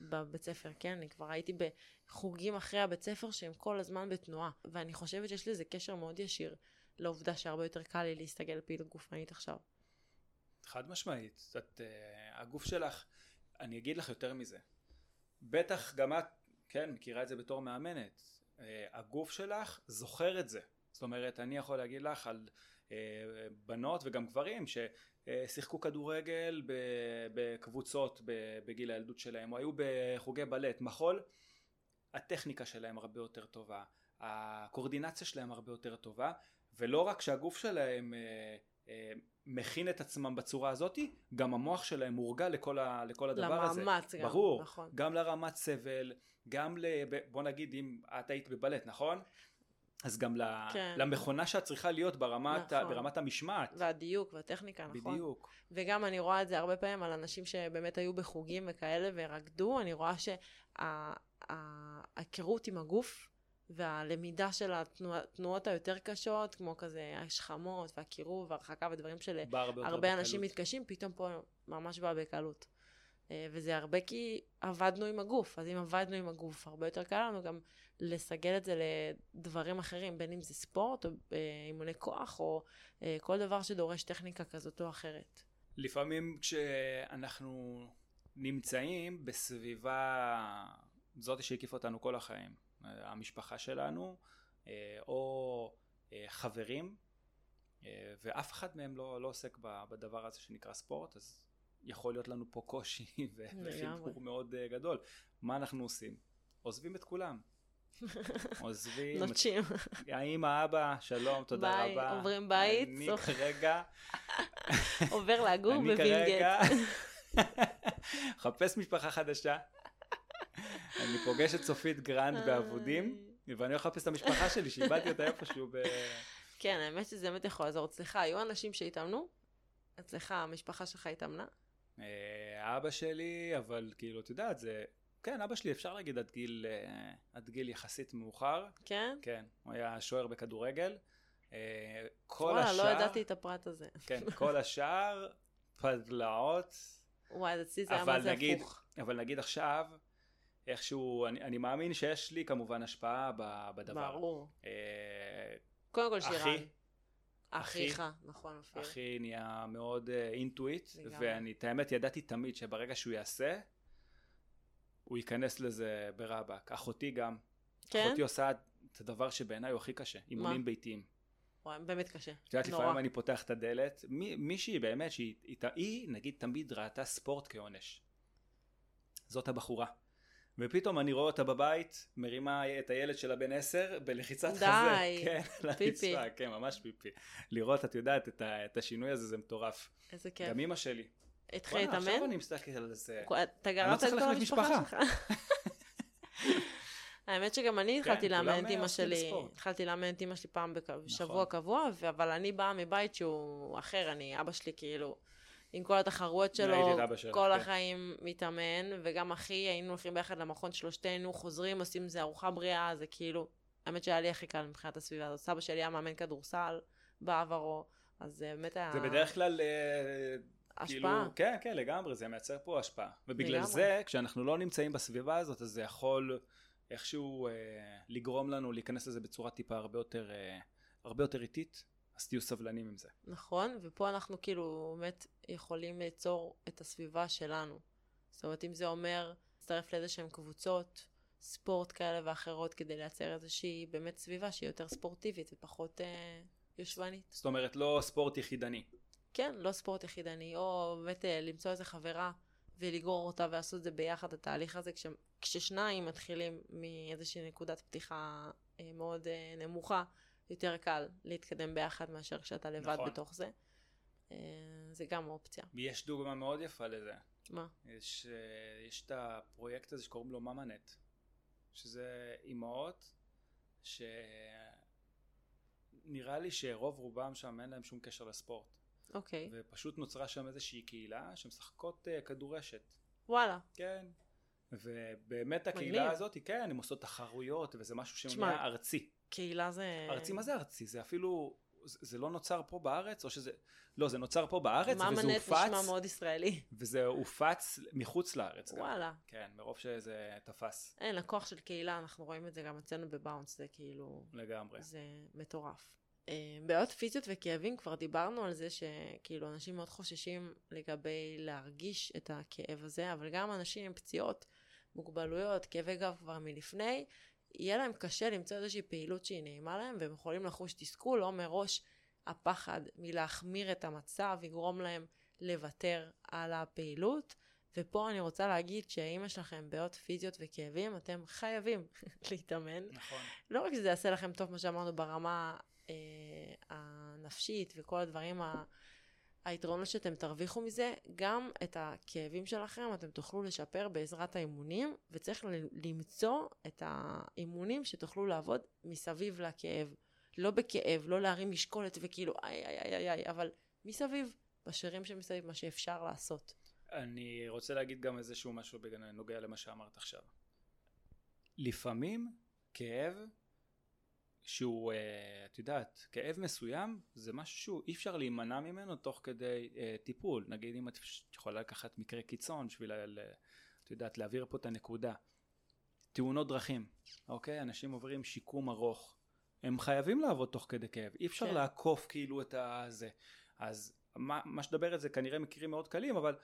בבית ספר, כן? אני כבר הייתי בחוגים אחרי הבית ספר שהם כל הזמן בתנועה. ואני חושבת שיש לזה קשר מאוד ישיר לעובדה שהרבה יותר קל לי להסתגל על פעילות גופנית עכשיו. חד משמעית. את, uh, הגוף שלך, אני אגיד לך יותר מזה. בטח גם את, כן, מכירה את זה בתור מאמנת. Uh, הגוף שלך זוכר את זה. זאת אומרת, אני יכול להגיד לך על uh, בנות וגם גברים ששיחקו כדורגל ב- בקבוצות בגיל הילדות שלהם, או היו בחוגי בלט, מחול, הטכניקה שלהם הרבה יותר טובה, הקורדינציה שלהם הרבה יותר טובה, ולא רק שהגוף שלהם אה, אה, מכין את עצמם בצורה הזאתי, גם המוח שלהם מורגל לכל, ה, לכל הדבר הזה. למאמץ גם, ברור, נכון. גם לרמת סבל, גם ל... בוא נגיד אם את היית בבלט, נכון? אז גם כן. למכונה שאת צריכה להיות ברמת, נכון. ברמת המשמעת. והדיוק והטכניקה, נכון? בדיוק. וגם אני רואה את זה הרבה פעמים על אנשים שבאמת היו בחוגים וכאלה ורקדו, אני רואה שההיכרות עם הגוף והלמידה של התנועות היותר קשות, כמו כזה השכמות והקירוב והרחקה ודברים שלהרבה אנשים מתקשים, פתאום פה ממש בא בקלות. אה, וזה הרבה כי עבדנו עם הגוף, אז אם עבדנו עם הגוף, הרבה יותר קל לנו גם לסגל את זה לדברים אחרים, בין אם זה ספורט או אה, אימוני כוח או אה, כל דבר שדורש טכניקה כזאת או אחרת. לפעמים כשאנחנו נמצאים בסביבה זאת שהקיפה אותנו כל החיים, המשפחה שלנו, או חברים, ואף אחד מהם לא, לא עוסק בדבר הזה שנקרא ספורט, אז יכול להיות לנו פה קושי [laughs] וחיבור מאוד גדול. מה אנחנו עושים? עוזבים את כולם. [laughs] עוזבים. נוטשים. האמא, אבא, שלום, תודה ביי, רבה. עוברים בית. אני כרגע... עובר לגור בווינגייט. אני כרגע... [laughs] מחפש משפחה חדשה. אני פוגש את צופית גרנד באבודים, ואני הולך לחפש את המשפחה שלי, שאיבדתי אותה איפשהו ב... [laughs] כן, האמת שזה באמת יכול לעזור. אצלך, היו אנשים שהתאמנו? אצלך, המשפחה שלך התאמנה? אה, אבא שלי, אבל כאילו, את יודעת, זה... כן, אבא שלי אפשר להגיד עד גיל, אה, עד גיל יחסית מאוחר. כן? כן, הוא היה שוער בכדורגל. אה, כל וואלה, השאר... לא ידעתי את הפרט הזה. כן, [laughs] כל השאר, פדלאות. וואי, אצלי זה היה מה זה הפוך. אבל נגיד עכשיו, איכשהו, אני, אני מאמין שיש לי כמובן השפעה בדבר. ברור. קודם כל שירן. אחי, אחיך, נכון, אופיר. אחי נהיה מאוד אינטואיט, uh, ואני, את האמת, ידעתי תמיד שברגע שהוא יעשה, הוא ייכנס לזה ברבק. אחותי גם. כן? אחותי עושה את הדבר שבעיניי הוא הכי קשה, אימונים ביתיים. וואי, באמת קשה. את יודעת, לפעמים אני פותח את הדלת, מי, מישהי באמת, שהיא, היא, היא, נגיד, תמיד ראתה ספורט כעונש. זאת הבחורה. ופתאום אני רואה אותה בבית, מרימה את הילד שלה בן עשר, בלחיצת די, חזה. די, כן, פיפי. [laughs] לרצפה, כן, ממש פיפי. לראות, את יודעת, את, ה, את השינוי הזה, זה מטורף. איזה כיף. גם אימא שלי. התחיל להתאמן? עכשיו אני מסתכל על זה. אתה גרמת את כל המשפחה שלך. [laughs] האמת שגם אני כן, התחלתי לאמן את אימא שלי, התחלתי לאמן את אימא שלי פעם בשבוע נכון. קבוע, אבל אני באה מבית שהוא אחר, אני, אבא שלי כאילו, עם כל התחרויות שלו, אבא שלך, כל כן. החיים מתאמן, וגם אחי, היינו הולכים ביחד למכון שלושתנו, חוזרים, עושים איזה ארוחה בריאה, זה כאילו, האמת שהיה לי הכי קל מבחינת הסביבה הזאת. סבא שלי היה מאמן כדורסל בעברו, אז זה באמת היה... זה בדרך כלל... אה, כאילו, השפעה. כן, כן, לגמרי, זה מייצר פה השפעה. ובגלל לגמרי. זה, כשאנחנו לא נמצאים בסביבה הזאת, אז זה יכול איכשהו אה, לגרום לנו להיכנס לזה בצורה טיפה הרבה יותר, אה, הרבה יותר איטית, אז תהיו סבלנים עם זה. נכון, ופה אנחנו כאילו באמת יכולים ליצור את הסביבה שלנו. זאת אומרת, אם זה אומר להצטרף לאיזה שהן קבוצות, ספורט כאלה ואחרות, כדי לייצר איזושהי באמת סביבה שהיא יותר ספורטיבית ופחות אה, יושבנית. זאת אומרת, לא ספורט יחידני. כן, לא ספורט יחידני, או באמת אה, למצוא איזה חברה ולגרור אותה ולעשות את זה ביחד, התהליך הזה, כש, כששניים מתחילים מאיזושהי נקודת פתיחה אה, מאוד אה, נמוכה, יותר קל להתקדם ביחד מאשר כשאתה לבד נכון. בתוך זה. אה, זה גם אופציה. יש דוגמה מאוד יפה לזה. מה? יש, אה, יש את הפרויקט הזה שקוראים לו ממאנט, שזה אימהות שנראה לי שרוב רובם שם אין להם שום קשר לספורט. אוקיי. ופשוט נוצרה שם איזושהי קהילה שמשחקות uh, כדורשת. וואלה. כן. ובאמת הקהילה מגניב. הזאת, כן, הם עושות תחרויות, וזה משהו שנהיה ארצי. קהילה זה... ארצי, מה זה ארצי? זה אפילו, זה, לא נוצר פה בארץ, או שזה, לא, זה נוצר פה בארץ, וזה הופץ, נשמע מאוד ישראלי. וזה הופץ מחוץ לארץ גם. וואלה. כן, מרוב שזה תפס אין, הכוח של קהילה, אנחנו רואים את זה גם אצלנו בבאונס, זה כאילו... לגמרי. זה מטורף. אה, בעיות פיזיות וכאבים, כבר דיברנו על זה שכאילו אנשים מאוד חוששים לגבי להרגיש את הכאב הזה, אבל גם אנשים עם פציעות, מוגבלויות, כאבי גב כבר מלפני, יהיה להם קשה למצוא איזושהי פעילות שהיא נעימה להם, והם יכולים לחוש תסכול, או מראש הפחד מלהחמיר את המצב יגרום להם לוותר על הפעילות. ופה אני רוצה להגיד שאם יש לכם בעיות פיזיות וכאבים, אתם חייבים [laughs] להתאמן. נכון. לא רק שזה יעשה לכם טוב, מה שאמרנו, ברמה אה, הנפשית וכל הדברים היתרונות שאתם תרוויחו מזה, גם את הכאבים שלכם אתם תוכלו לשפר בעזרת האימונים, וצריך למצוא את האימונים שתוכלו לעבוד מסביב לכאב. לא בכאב, לא להרים משקולת וכאילו איי איי איי איי, איי אבל מסביב, בשרירים שמסביב, מה שאפשר לעשות. אני רוצה להגיד גם איזשהו משהו בנוגע למה שאמרת עכשיו. לפעמים כאב שהוא, אה, את יודעת, כאב מסוים זה משהו שהוא אי אפשר להימנע ממנו תוך כדי uh, טיפול. נגיד אם את יכולה לקחת מקרה קיצון בשביל, את יודעת, להעביר פה את הנקודה. תאונות דרכים, אוקיי? אנשים עוברים שיקום ארוך. הם חייבים לעבוד תוך כדי כאב. אי אפשר כן. לעקוף כאילו את הזה. אז מה, מה שדבר את זה כנראה מקרים מאוד קלים, אבל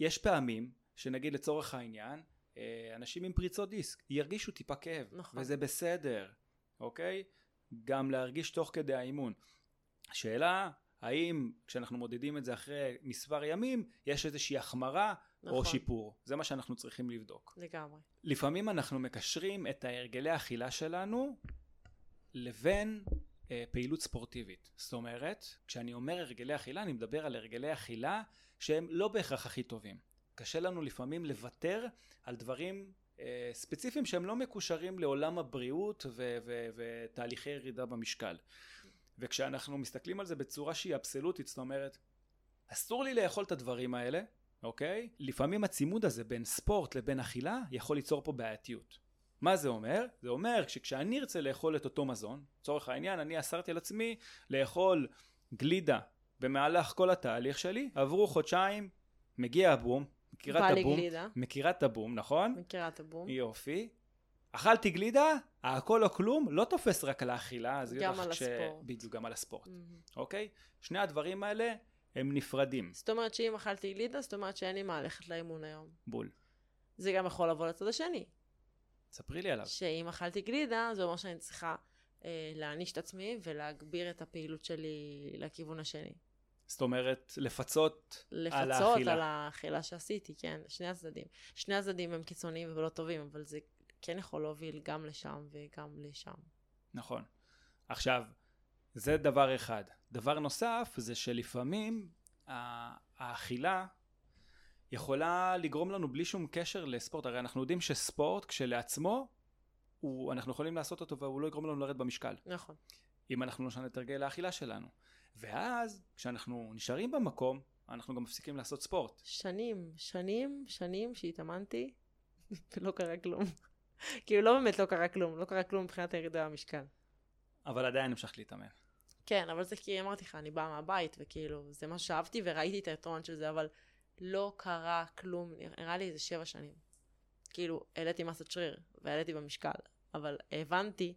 יש פעמים שנגיד לצורך העניין, אה, אנשים עם פריצות דיסק ירגישו טיפה כאב. נכון. וזה בסדר. אוקיי? גם להרגיש תוך כדי האימון. השאלה, האם כשאנחנו מודדים את זה אחרי מספר ימים, יש איזושהי החמרה נכון. או שיפור? זה מה שאנחנו צריכים לבדוק. לגמרי. לפעמים אנחנו מקשרים את ההרגלי האכילה שלנו לבין אה, פעילות ספורטיבית. זאת אומרת, כשאני אומר הרגלי אכילה, אני מדבר על הרגלי אכילה שהם לא בהכרח הכי טובים. קשה לנו לפעמים לוותר על דברים ספציפיים שהם לא מקושרים לעולם הבריאות ותהליכי ירידה במשקל. וכשאנחנו מסתכלים על זה בצורה שהיא אבסולוטית, זאת אומרת, אסור לי לאכול את הדברים האלה, אוקיי? לפעמים הצימוד הזה בין ספורט לבין אכילה יכול ליצור פה בעייתיות. מה זה אומר? זה אומר שכשאני ארצה לאכול את אותו מזון, לצורך העניין אני אסרתי על עצמי לאכול גלידה במהלך כל התהליך שלי, עברו חודשיים, מגיע הבום, מכירה את הבום? גלידה. מכירה את הבום, נכון? מכירה את הבום. יופי. אכלתי גלידה, הכל או כלום, לא תופס רק על האכילה. גם על ש... הספורט. בדיוק, גם על הספורט. Mm-hmm. אוקיי? שני הדברים האלה הם נפרדים. זאת אומרת שאם אכלתי גלידה, זאת אומרת שאין לי מה ללכת לאימון היום. בול. זה גם יכול לבוא לצד השני. ספרי לי עליו. שאם אכלתי גלידה, זה אומר שאני צריכה אה, להעניש את עצמי ולהגביר את הפעילות שלי לכיוון השני. זאת אומרת, לפצות, לפצות על האכילה. לפצות על האכילה שעשיתי, כן, שני הצדדים. שני הצדדים הם קיצוניים ולא טובים, אבל זה כן יכול להוביל גם לשם וגם לשם. נכון. עכשיו, זה דבר אחד. דבר נוסף זה שלפעמים האכילה יכולה לגרום לנו בלי שום קשר לספורט. הרי אנחנו יודעים שספורט כשלעצמו, הוא, אנחנו יכולים לעשות אותו והוא לא יגרום לנו לרדת במשקל. נכון. אם אנחנו לא נשנה את הרגל האכילה שלנו. ואז כשאנחנו נשארים במקום אנחנו גם מפסיקים לעשות ספורט. שנים, שנים, שנים שהתאמנתי ולא [laughs] קרה כלום. כאילו לא באמת לא קרה כלום, לא קרה כלום מבחינת הירידה במשקל. אבל עדיין המשכת להתאמן. כן, אבל זה כי אמרתי לך, אני באה מהבית, וכאילו, זה מה שאהבתי וראיתי את היתרון של זה, אבל לא קרה כלום, נראה לי איזה שבע שנים. כאילו, העליתי מסת שריר, והעליתי במשקל, אבל הבנתי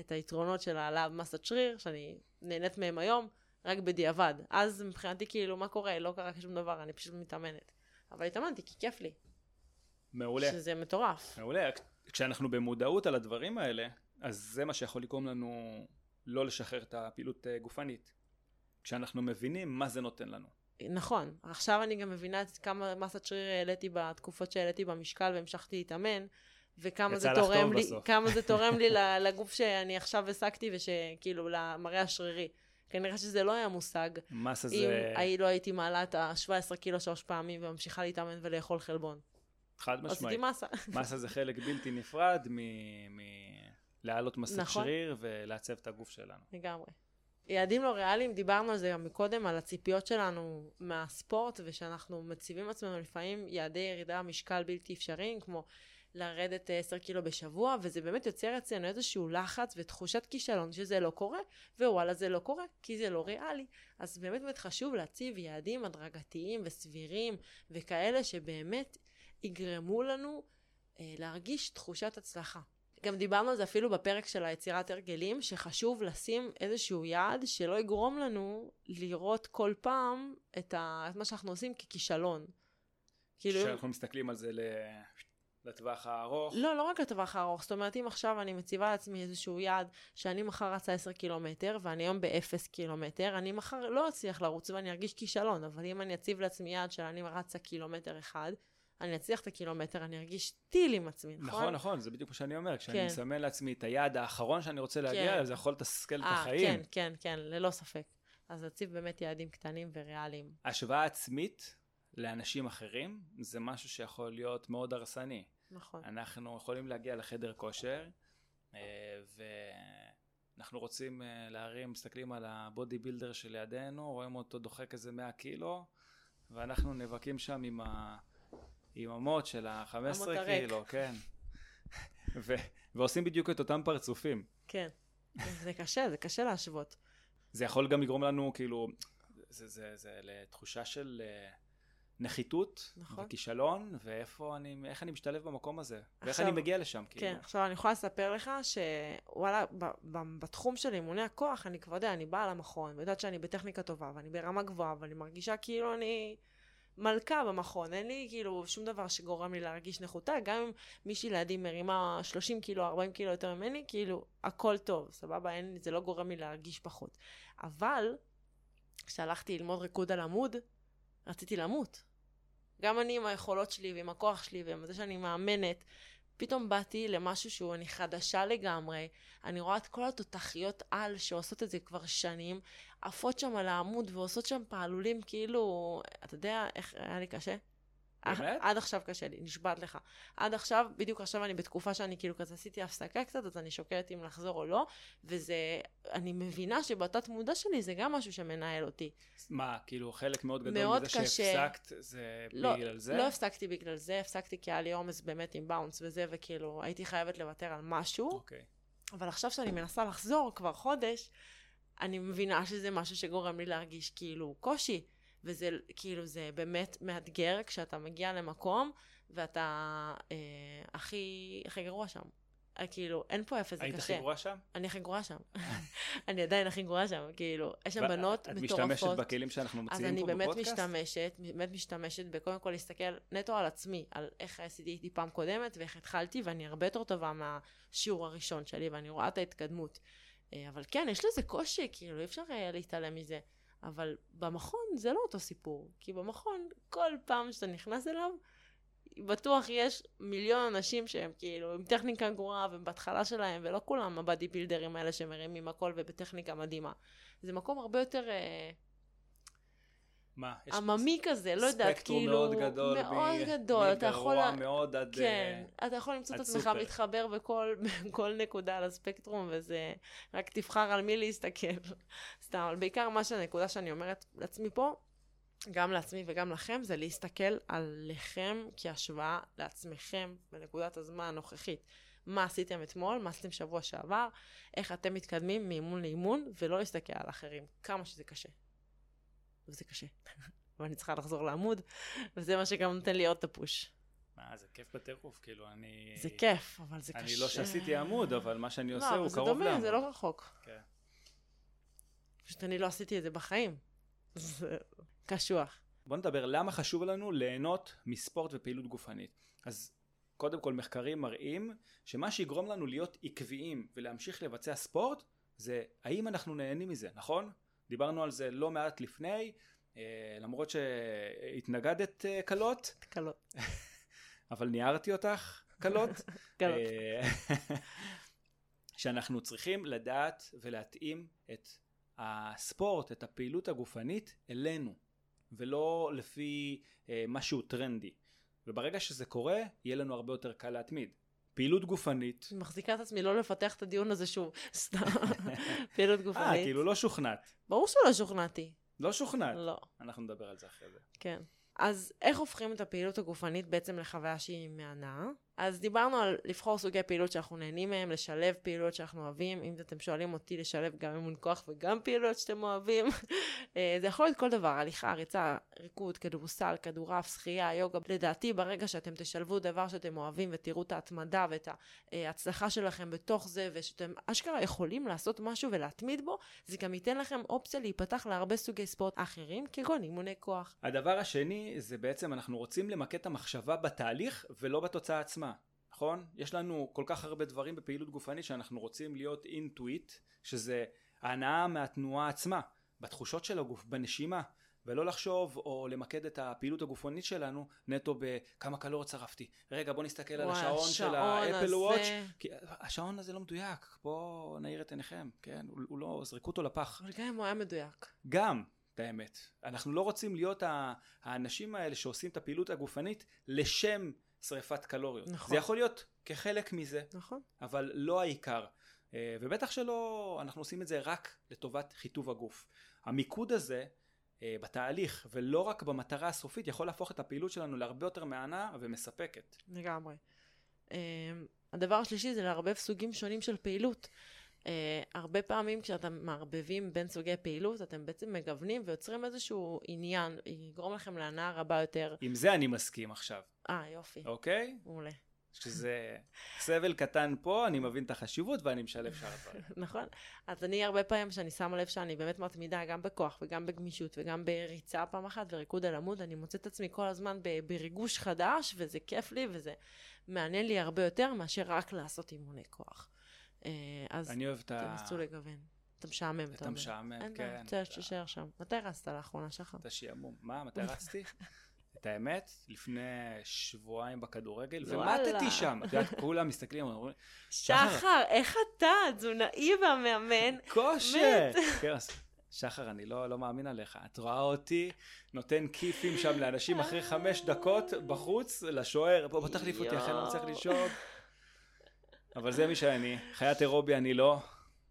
את היתרונות של העלאה במסת שריר, שאני נהנית מהם היום, רק בדיעבד. אז מבחינתי כאילו, מה קורה? לא קרה שום דבר, אני פשוט מתאמנת. אבל התאמנתי כי כיף לי. מעולה. שזה מטורף. מעולה. כשאנחנו במודעות על הדברים האלה, אז זה מה שיכול לגרום לנו לא לשחרר את הפעילות אה, גופנית. כשאנחנו מבינים מה זה נותן לנו. נכון. עכשיו אני גם מבינה את כמה מסת שריר העליתי בתקופות שהעליתי במשקל והמשכתי להתאמן, וכמה זה תורם לי, בסוף. כמה זה תורם לי [laughs] לגוף שאני עכשיו השגתי ושכאילו למראה השרירי. כנראה שזה לא היה מושג. מסה זה... אם לא הייתי מעלה את ה-17 קילו שלוש פעמים וממשיכה להתאמן ולאכול חלבון. חד משמעית. עשיתי מסה. מסה זה חלק בלתי נפרד מלהעלות מסת נכון. שריר ולעצב את הגוף שלנו. לגמרי. יעדים לא ריאליים, דיברנו על זה גם מקודם, על הציפיות שלנו מהספורט, ושאנחנו מציבים עצמנו לפעמים יעדי ירידה משקל בלתי אפשריים, כמו לרדת 10 קילו בשבוע, וזה באמת יוצר אצלנו איזשהו לחץ ותחושת כישלון שזה לא קורה, ווואלה זה לא קורה, כי זה לא ריאלי. אז באמת באמת חשוב להציב יעדים הדרגתיים וסבירים, וכאלה שבאמת יגרמו לנו אה, להרגיש תחושת הצלחה. גם דיברנו על זה אפילו בפרק של היצירת הרגלים, שחשוב לשים איזשהו יעד שלא יגרום לנו לראות כל פעם את, ה... את מה שאנחנו עושים ככישלון. כאילו... כשאנחנו מסתכלים על זה ל... לטווח הארוך? לא, לא רק לטווח הארוך. זאת אומרת, אם עכשיו אני מציבה לעצמי איזשהו יעד שאני מחר רצה 10 קילומטר, ואני היום ב-0 קילומטר, אני מחר לא אצליח לרוץ ואני ארגיש כישלון, אבל אם אני אציב לעצמי יעד שאני רצה קילומטר אחד, אני אצליח את הקילומטר, אני ארגיש טיל עם עצמי, נכון? נכון, נכון, זה בדיוק מה שאני אומר. כשאני כן. מסמן לעצמי את היעד האחרון שאני רוצה להגיע, כן. זה יכול לתסכל את החיים. כן, כן, כן, ללא ספק. אז להציב באמת יעדים קטנים וריאליים. השוואה עצמית לאנשים אחרים זה משהו שיכול להיות מאוד הרסני. נכון. אנחנו יכולים להגיע לחדר כושר, אה, ואנחנו רוצים אה, להרים, מסתכלים על הבודי בילדר שלידינו, רואים אותו דוחק איזה 100 קילו, ואנחנו נאבקים שם עם, ה... עם המוט של ה-15 קילו, כן. ו... ועושים בדיוק את אותם פרצופים. כן. זה קשה, זה קשה להשוות. זה יכול גם לגרום לנו, כאילו, זה, זה, זה לתחושה של אה, נחיתות, נכון. וכישלון, ואיפה אני, איך אני משתלב במקום הזה, עכשיו, ואיך אני מגיע לשם, כאילו. כן, עכשיו אני יכולה לספר לך שוואלה, ב, ב, בתחום של אימוני הכוח, אני כבר יודע, אני באה למכון, ויודעת שאני בטכניקה טובה, ואני ברמה גבוהה, ואני מרגישה כאילו אני מלכה במכון, אין לי כאילו שום דבר שגורם לי להרגיש נחותה, גם אם מישהי לידי מרימה 30 קילו, 40 קילו יותר ממני, כאילו, הכל טוב, סבבה? אין, זה לא גורם לי להרגיש פחות. אבל, כשהלכתי ללמוד ריקוד על עמוד, רציתי למות. גם אני עם היכולות שלי ועם הכוח שלי ועם זה שאני מאמנת, פתאום באתי למשהו שהוא, אני חדשה לגמרי, אני רואה את כל התותחיות על שעושות את זה כבר שנים, עפות שם על העמוד ועושות שם פעלולים כאילו, אתה יודע איך היה לי קשה? באמת? עד עכשיו קשה לי, נשבעת לך. עד עכשיו, בדיוק עכשיו אני בתקופה שאני כאילו כזה עשיתי הפסקה קצת, אז אני שוקלת אם לחזור או לא, וזה, אני מבינה שבתת מודע שלי זה גם משהו שמנהל אותי. מה, כאילו חלק מאוד גדול מאוד מזה קשה. שהפסקת זה לא, בגלל זה? לא הפסקתי בגלל זה, הפסקתי כי היה לי עומס באמת עם באונס וזה, וכאילו הייתי חייבת לוותר על משהו, אוקיי. אבל עכשיו שאני מנסה לחזור כבר חודש, אני מבינה שזה משהו שגורם לי להרגיש כאילו קושי. וזה כאילו, זה באמת מאתגר כשאתה מגיע למקום ואתה אה, הכי, הכי גרוע שם. אה, כאילו, אין פה איפה, זה היית קשה. הכי גרועה שם? אני הכי גרועה שם. [laughs] אני עדיין הכי גרועה שם, כאילו, יש שם בנות את מטורפות. משתמשת בכלים שאנחנו אז מציעים אני פה באמת בפודקאסט? משתמשת, באמת משתמשת בקודם כל להסתכל נטו על עצמי, על איך עשיתי איתי פעם קודמת ואיך התחלתי, ואני הרבה יותר טובה מהשיעור הראשון שלי, ואני רואה את ההתקדמות. אה, אבל כן, יש לזה קושי, כאילו, אי אפשר אה, להתעלם מזה. אבל במכון זה לא אותו סיפור, כי במכון, כל פעם שאתה נכנס אליו, בטוח יש מיליון אנשים שהם כאילו עם טכניקה גרועה והם בהתחלה שלהם, ולא כולם הבאדי בילדרים האלה שמרימים הכל ובטכניקה מדהימה. זה מקום הרבה יותר אה, מה? יש עממי כזה, לא יודעת, ספקטרום כאילו... מאוד גדול, מאוד מ- גדול, אתה יכול... מגרוע מאוד עד... כן, אה, אתה יכול למצוא את עצמך סופר. מתחבר בכל, בכל נקודה על הספקטרום, וזה... רק תבחר על מי להסתכל. [laughs] סתם, אבל בעיקר מה שהנקודה שאני אומרת לעצמי פה, גם לעצמי וגם לכם, זה להסתכל עליכם כהשוואה לעצמכם בנקודת הזמן הנוכחית. מה עשיתם אתמול, מה עשיתם שבוע שעבר, איך אתם מתקדמים מאימון לאימון, ולא להסתכל על אחרים, כמה שזה קשה. וזה קשה. ואני צריכה לחזור לעמוד, וזה מה שגם נותן לי עוד את הפוש. מה, זה כיף בטירוף, כאילו, אני... זה כיף, אבל זה אני קשה. לא שעשיתי עמוד, אבל מה שאני עושה לא, הוא אבל זה קרוב דומה, לעמוד. זה לא רחוק. כן. פשוט אני לא עשיתי את זה בחיים. זה קשוח. בוא נדבר למה חשוב לנו ליהנות מספורט ופעילות גופנית. אז קודם כל מחקרים מראים שמה שיגרום לנו להיות עקביים ולהמשיך לבצע ספורט זה האם אנחנו נהנים מזה, נכון? דיברנו על זה לא מעט לפני, אה, למרות שהתנגדת אה, קלות, קלות. [laughs] אבל ניערתי אותך קלות. [laughs] קלות. אה, [laughs] שאנחנו צריכים לדעת ולהתאים את הספורט, את הפעילות הגופנית אלינו, ולא לפי אה, משהו טרנדי. וברגע שזה קורה, יהיה לנו הרבה יותר קל להתמיד. פעילות גופנית, מחזיקה את עצמי לא לפתח את הדיון הזה שוב. סתם. [laughs] פעילות אה, גופנית. כאילו לא שוכנעת. ברור שלא שוכנעתי. לא שוכנעת. לא. אנחנו נדבר על זה אחרי זה. כן. אז איך הופכים את הפעילות הגופנית בעצם לחוויה שהיא מהנה? אז דיברנו על לבחור סוגי פעילות שאנחנו נהנים מהם, לשלב פעילות שאנחנו אוהבים. אם אתם שואלים אותי לשלב גם אימון כוח וגם פעילות שאתם אוהבים, [laughs] אה, זה יכול להיות כל דבר, הליכה, ריצה, ריקוד, כדורסל, כדורעף, שחייה, יוגה. לדעתי, ברגע שאתם תשלבו דבר שאתם אוהבים ותראו את ההתמדה ואת ההצלחה שלכם בתוך זה, ושאתם אשכרה יכולים לעשות משהו ולהתמיד בו, זה גם ייתן לכם אופציה להיפתח להרבה סוגי ספורט אחרים, כגון אימוני כוח. הדבר השני זה בעצם אנחנו רוצים למקד את המחשבה בתהליך ולא בתוצאה עצמה. נכון? יש לנו כל כך הרבה דברים בפעילות גופנית שאנחנו רוצים להיות אינטואיט, שזה ההנאה מהתנועה עצמה, בתחושות של הגוף, בנשימה, ולא לחשוב או למקד את הפעילות הגופנית שלנו נטו בכמה קלוריות שרפתי. רגע, בוא נסתכל על השעון של האפל וואץ', כי השעון הזה לא מדויק, בואו נעיר את עיניכם, כן? הוא, הוא לא, זרקו אותו לפח. אבל גם אם הוא היה מדויק. גם, את האמת. אנחנו לא רוצים להיות האנשים האלה שעושים את הפעילות הגופנית לשם שריפת קלוריות. נכון. זה יכול להיות כחלק מזה, נכון. אבל לא העיקר. אה, ובטח שלא, אנחנו עושים את זה רק לטובת חיטוב הגוף. המיקוד הזה אה, בתהליך ולא רק במטרה הסופית יכול להפוך את הפעילות שלנו להרבה יותר מהנה ומספקת. לגמרי. אה, הדבר השלישי זה לערבב סוגים שונים של פעילות. Uh, הרבה פעמים כשאתם מערבבים בין סוגי פעילות, אתם בעצם מגוונים ויוצרים איזשהו עניין, יגרום לכם להנאה רבה יותר. עם זה אני מסכים עכשיו. אה, יופי. אוקיי? מעולה. שזה סבל קטן פה, אני מבין את החשיבות ואני משלב שאר הדברים. [laughs] נכון. אז אני הרבה פעמים, כשאני שמה לב שאני באמת מתמידה גם בכוח וגם בגמישות וגם בריצה פעם אחת וריקוד על עמוד, אני מוצאת את עצמי כל הזמן בריגוש חדש, וזה כיף לי וזה מעניין לי הרבה יותר מאשר רק לעשות אימוני כוח. אה, אז אני אוהב את ה... תנסו לגוון. אתה משעמם, אתה אומר. אתה משעמם, כן. אין בעיה, תישאר שם. מתי רצת לאחרונה, שחר? אתה שעמום. מה, מתי רצתי? [laughs] את האמת, לפני שבועיים בכדורגל, ומטתי שם. את יודעת, כולם מסתכלים, אומרים, שחר, איך אתה, תזונאי והמאמן? [laughs] כושר! [laughs] כן, שחר, אני לא, לא מאמין עליך. את רואה אותי נותן כיפים שם לאנשים אחרי חמש דקות בחוץ, לשוער, בוא, בוא תחליף אותי, אחרי אני צריך לשאול. אבל זה מי שאני. חיית אירובי אני לא.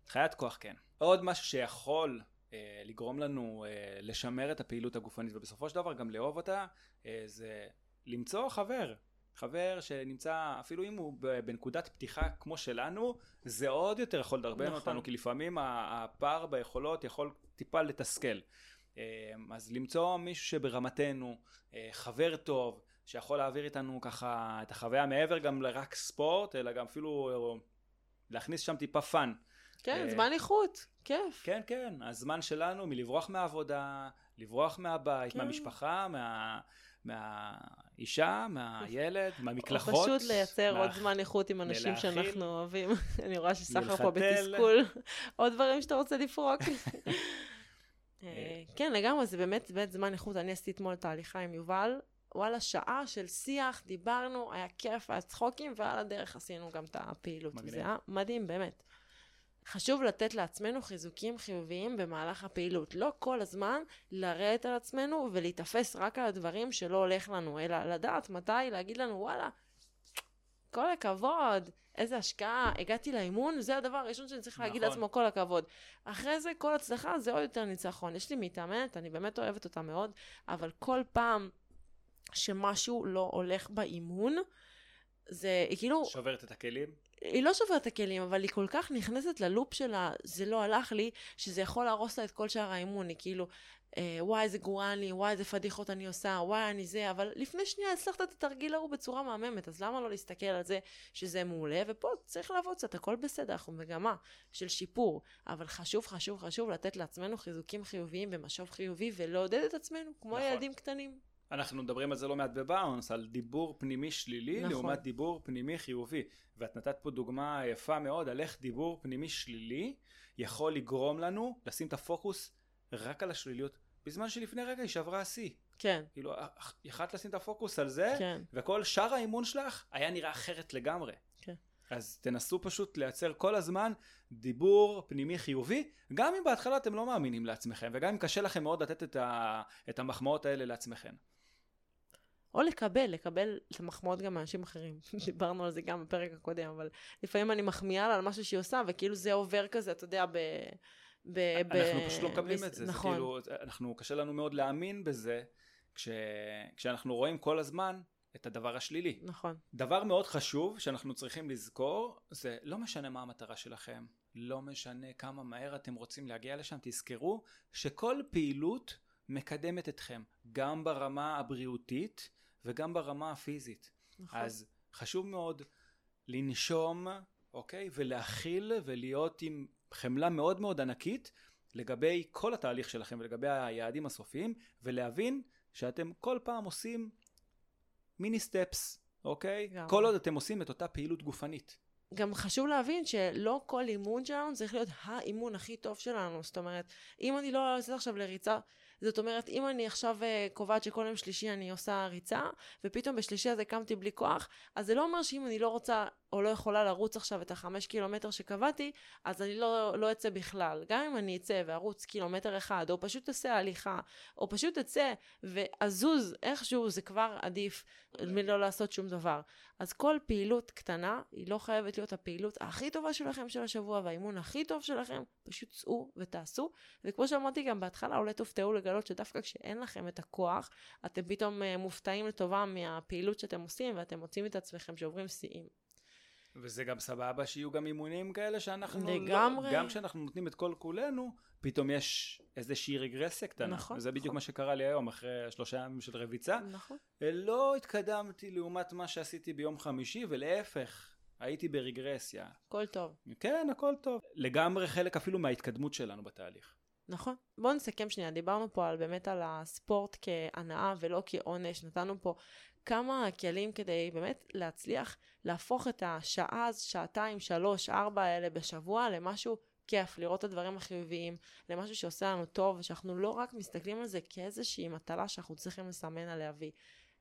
חיית כוח כן. עוד משהו שיכול אה, לגרום לנו אה, לשמר את הפעילות הגופנית ובסופו של דבר גם לאהוב אותה, אה, זה למצוא חבר. חבר שנמצא, אפילו אם הוא בנקודת פתיחה כמו שלנו, זה עוד יותר יכול לדרבן נכון. אותנו, כי לפעמים הפער ביכולות יכול טיפה לתסכל. אז למצוא מישהו שברמתנו, חבר טוב, שיכול להעביר איתנו ככה את החוויה מעבר גם לרק ספורט, אלא גם אפילו להכניס שם טיפה fun. כן, זמן איכות. כיף. כן, כן, הזמן שלנו מלברוח מהעבודה, לברוח מהבית, כן. מהמשפחה, מה... מהאישה, מהילד, מהמקלחות. או פשוט לייצר מה... עוד זמן איכות עם אנשים מלאכיל, שאנחנו אוהבים. [laughs] אני רואה שסחר פה בתסכול. [laughs] עוד דברים שאתה רוצה לפרוק. [laughs] אה, כן, לגמרי, זה באמת, באמת זמן איכות. אני עשיתי אתמול תהליכה עם יובל. וואלה, שעה של שיח, דיברנו, היה כיף, היה צחוקים, ועל הדרך עשינו גם את הפעילות. מגניב. זה היה מדהים, באמת. חשוב לתת לעצמנו חיזוקים חיוביים במהלך הפעילות. לא כל הזמן לרדת על עצמנו ולהיתפס רק על הדברים שלא הולך לנו, אלא לדעת מתי להגיד לנו, וואלה, כל הכבוד, איזה השקעה, הגעתי לאימון, זה הדבר הראשון שאני צריך נכון. להגיד לעצמו כל הכבוד. אחרי זה, כל הצלחה זה עוד יותר ניצחון. יש לי מתאמנת, אני באמת אוהבת אותה מאוד, אבל כל פעם שמשהו לא הולך באימון, זה כאילו... שוברת את הכלים? היא לא שוברת את הכלים, אבל היא כל כך נכנסת ללופ שלה, זה לא הלך לי, שזה יכול להרוס לה את כל שאר האימון. היא כאילו, אה, וואי, איזה גרוע אני, וואי, איזה פדיחות אני עושה, וואי, אני זה, אבל לפני שנייה הצלחת את התרגיל ההוא בצורה מהממת, אז למה לא להסתכל על זה שזה מעולה? ופה צריך לעבוד קצת, הכל בסדר, אנחנו מגמה של שיפור, אבל חשוב, חשוב, חשוב לתת לעצמנו חיזוקים חיוביים במשוב חיובי ולעודד את עצמנו, כמו נכון. ילדים קטנים. אנחנו מדברים על זה לא מעט בבאונס, על דיבור פנימי שלילי נכון. לעומת דיבור פנימי חיובי. ואת נתת פה דוגמה יפה מאוד על איך דיבור פנימי שלילי יכול לגרום לנו לשים את הפוקוס רק על השליליות, בזמן שלפני רגע היא שברה השיא. כן. כאילו, יכלת לשים את הפוקוס על זה, כן. וכל שאר האימון שלך היה נראה אחרת לגמרי. כן. אז תנסו פשוט לייצר כל הזמן דיבור פנימי חיובי, גם אם בהתחלה אתם לא מאמינים לעצמכם, וגם אם קשה לכם מאוד לתת את, ה, את המחמאות האלה לעצמכם. או לקבל, לקבל את המחמאות גם מאנשים אחרים. [laughs] דיברנו על זה גם בפרק הקודם, אבל לפעמים אני מחמיאה לה על משהו שהיא עושה, וכאילו זה עובר כזה, אתה יודע, ב... ב... אנחנו ב... פשוט לא מקבלים ב... את זה, נכון. זה כאילו, אנחנו, קשה לנו מאוד להאמין בזה, כש... כשאנחנו רואים כל הזמן את הדבר השלילי. נכון. דבר מאוד חשוב שאנחנו צריכים לזכור, זה לא משנה מה המטרה שלכם, לא משנה כמה מהר אתם רוצים להגיע לשם, תזכרו שכל פעילות מקדמת אתכם, גם ברמה הבריאותית, וגם ברמה הפיזית. נכון. אז חשוב מאוד לנשום, אוקיי? ולהכיל ולהיות עם חמלה מאוד מאוד ענקית לגבי כל התהליך שלכם ולגבי היעדים הסופיים, ולהבין שאתם כל פעם עושים מיני סטפס, אוקיי? גם. כל עוד אתם עושים את אותה פעילות גופנית. גם חשוב להבין שלא כל אימון שלנו צריך להיות האימון הכי טוב שלנו. זאת אומרת, אם אני לא יוצאת עכשיו לריצה, זאת אומרת, אם אני עכשיו uh, קובעת שכל יום שלישי אני עושה ריצה, ופתאום בשלישי הזה קמתי בלי כוח, אז זה לא אומר שאם אני לא רוצה או לא יכולה לרוץ עכשיו את החמש קילומטר שקבעתי, אז אני לא, לא אצא בכלל. גם אם אני אצא וארוץ קילומטר אחד, או פשוט אעשה הליכה, או פשוט אצא ואזוז איכשהו, זה כבר עדיף מלא לעשות שום דבר. אז כל פעילות קטנה, היא לא חייבת להיות הפעילות הכי טובה שלכם של השבוע, והאימון הכי טוב שלכם, פשוט צאו ותעשו. וכמו שאמרתי גם בהתחלה, אולי תופתעו לגלות שדווקא כשאין לכם את הכוח, אתם פתאום uh, מופתעים לטובה מהפעילות שאתם עושים, ואתם מוצאים את עצמכם שעוברים שיאים. וזה גם סבבה שיהיו גם אימונים כאלה שאנחנו לגמרי. לא, גם כשאנחנו נותנים את כל כולנו, פתאום יש איזושהי רגרסיה קטנה. נכון, וזה בדיוק נכון. מה שקרה לי היום, אחרי שלושה ימים של רביצה. נכון. לא התקדמתי לעומת מה שעשיתי ביום חמישי, ולהפך, הייתי ברגרסיה. הכל טוב. כן, הכל טוב. לגמרי חלק אפילו מההתקדמות שלנו בתהליך. נכון. בואו נסכם שנייה, דיברנו פה על באמת על הספורט כהנאה ולא כעונש, נתנו פה כמה כלים כדי באמת להצליח להפוך את השעה, שעתיים, שלוש, ארבע האלה בשבוע למשהו כיף, לראות את הדברים החיוביים, למשהו שעושה לנו טוב, ושאנחנו לא רק מסתכלים על זה כאיזושהי מטלה שאנחנו צריכים לסמן עליה וי.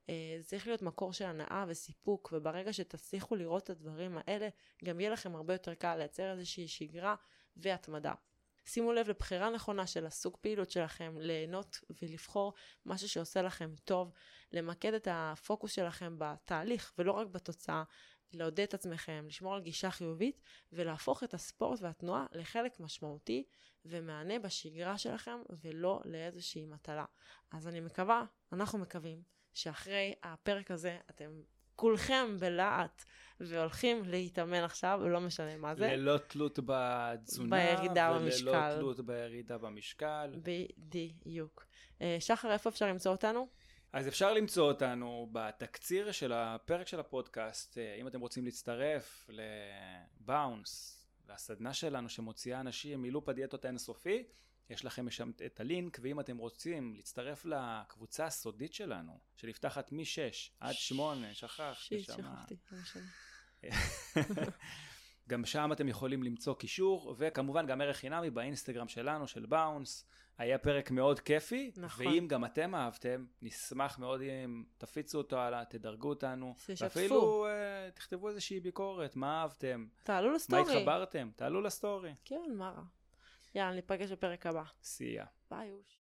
אה, זה צריך להיות מקור של הנאה וסיפוק, וברגע שתצליחו לראות את הדברים האלה, גם יהיה לכם הרבה יותר קל לייצר איזושהי שגרה והתמדה. שימו לב לבחירה נכונה של הסוג פעילות שלכם, ליהנות ולבחור משהו שעושה לכם טוב, למקד את הפוקוס שלכם בתהליך ולא רק בתוצאה, לעודד את עצמכם, לשמור על גישה חיובית ולהפוך את הספורט והתנועה לחלק משמעותי ומענה בשגרה שלכם ולא לאיזושהי מטלה. אז אני מקווה, אנחנו מקווים, שאחרי הפרק הזה אתם כולכם בלהט והולכים להתאמן עכשיו, לא משנה מה זה. ללא תלות בתזונה. בירידה וללא במשקל. וללא תלות בירידה במשקל. בדיוק. אה, שחר, איפה אפשר למצוא אותנו? אז אפשר למצוא אותנו בתקציר של הפרק של הפודקאסט, אה, אם אתם רוצים להצטרף לבאונס, לסדנה שלנו שמוציאה אנשים מלופ הדיאטות האינסופי, יש לכם שם את הלינק, ואם אתם רוצים להצטרף לקבוצה הסודית שלנו, שנפתחת מ-6 עד 8, שכחתי שיט. שכחתי, לא משנה. [laughs] גם שם אתם יכולים למצוא קישור, וכמובן גם ערך חינמי באינסטגרם שלנו, של באונס. היה פרק מאוד כיפי, נכון. ואם גם אתם אהבתם, נשמח מאוד אם תפיצו אותו הלאה, תדרגו אותנו. תשתפו. ואפילו uh, תכתבו איזושהי ביקורת, מה אהבתם, תעלו מה לסטורי. התחברתם, תעלו לסטורי. כן, מה רע. יאללה, ניפגש בפרק הבא. סייע. ביי, אוש.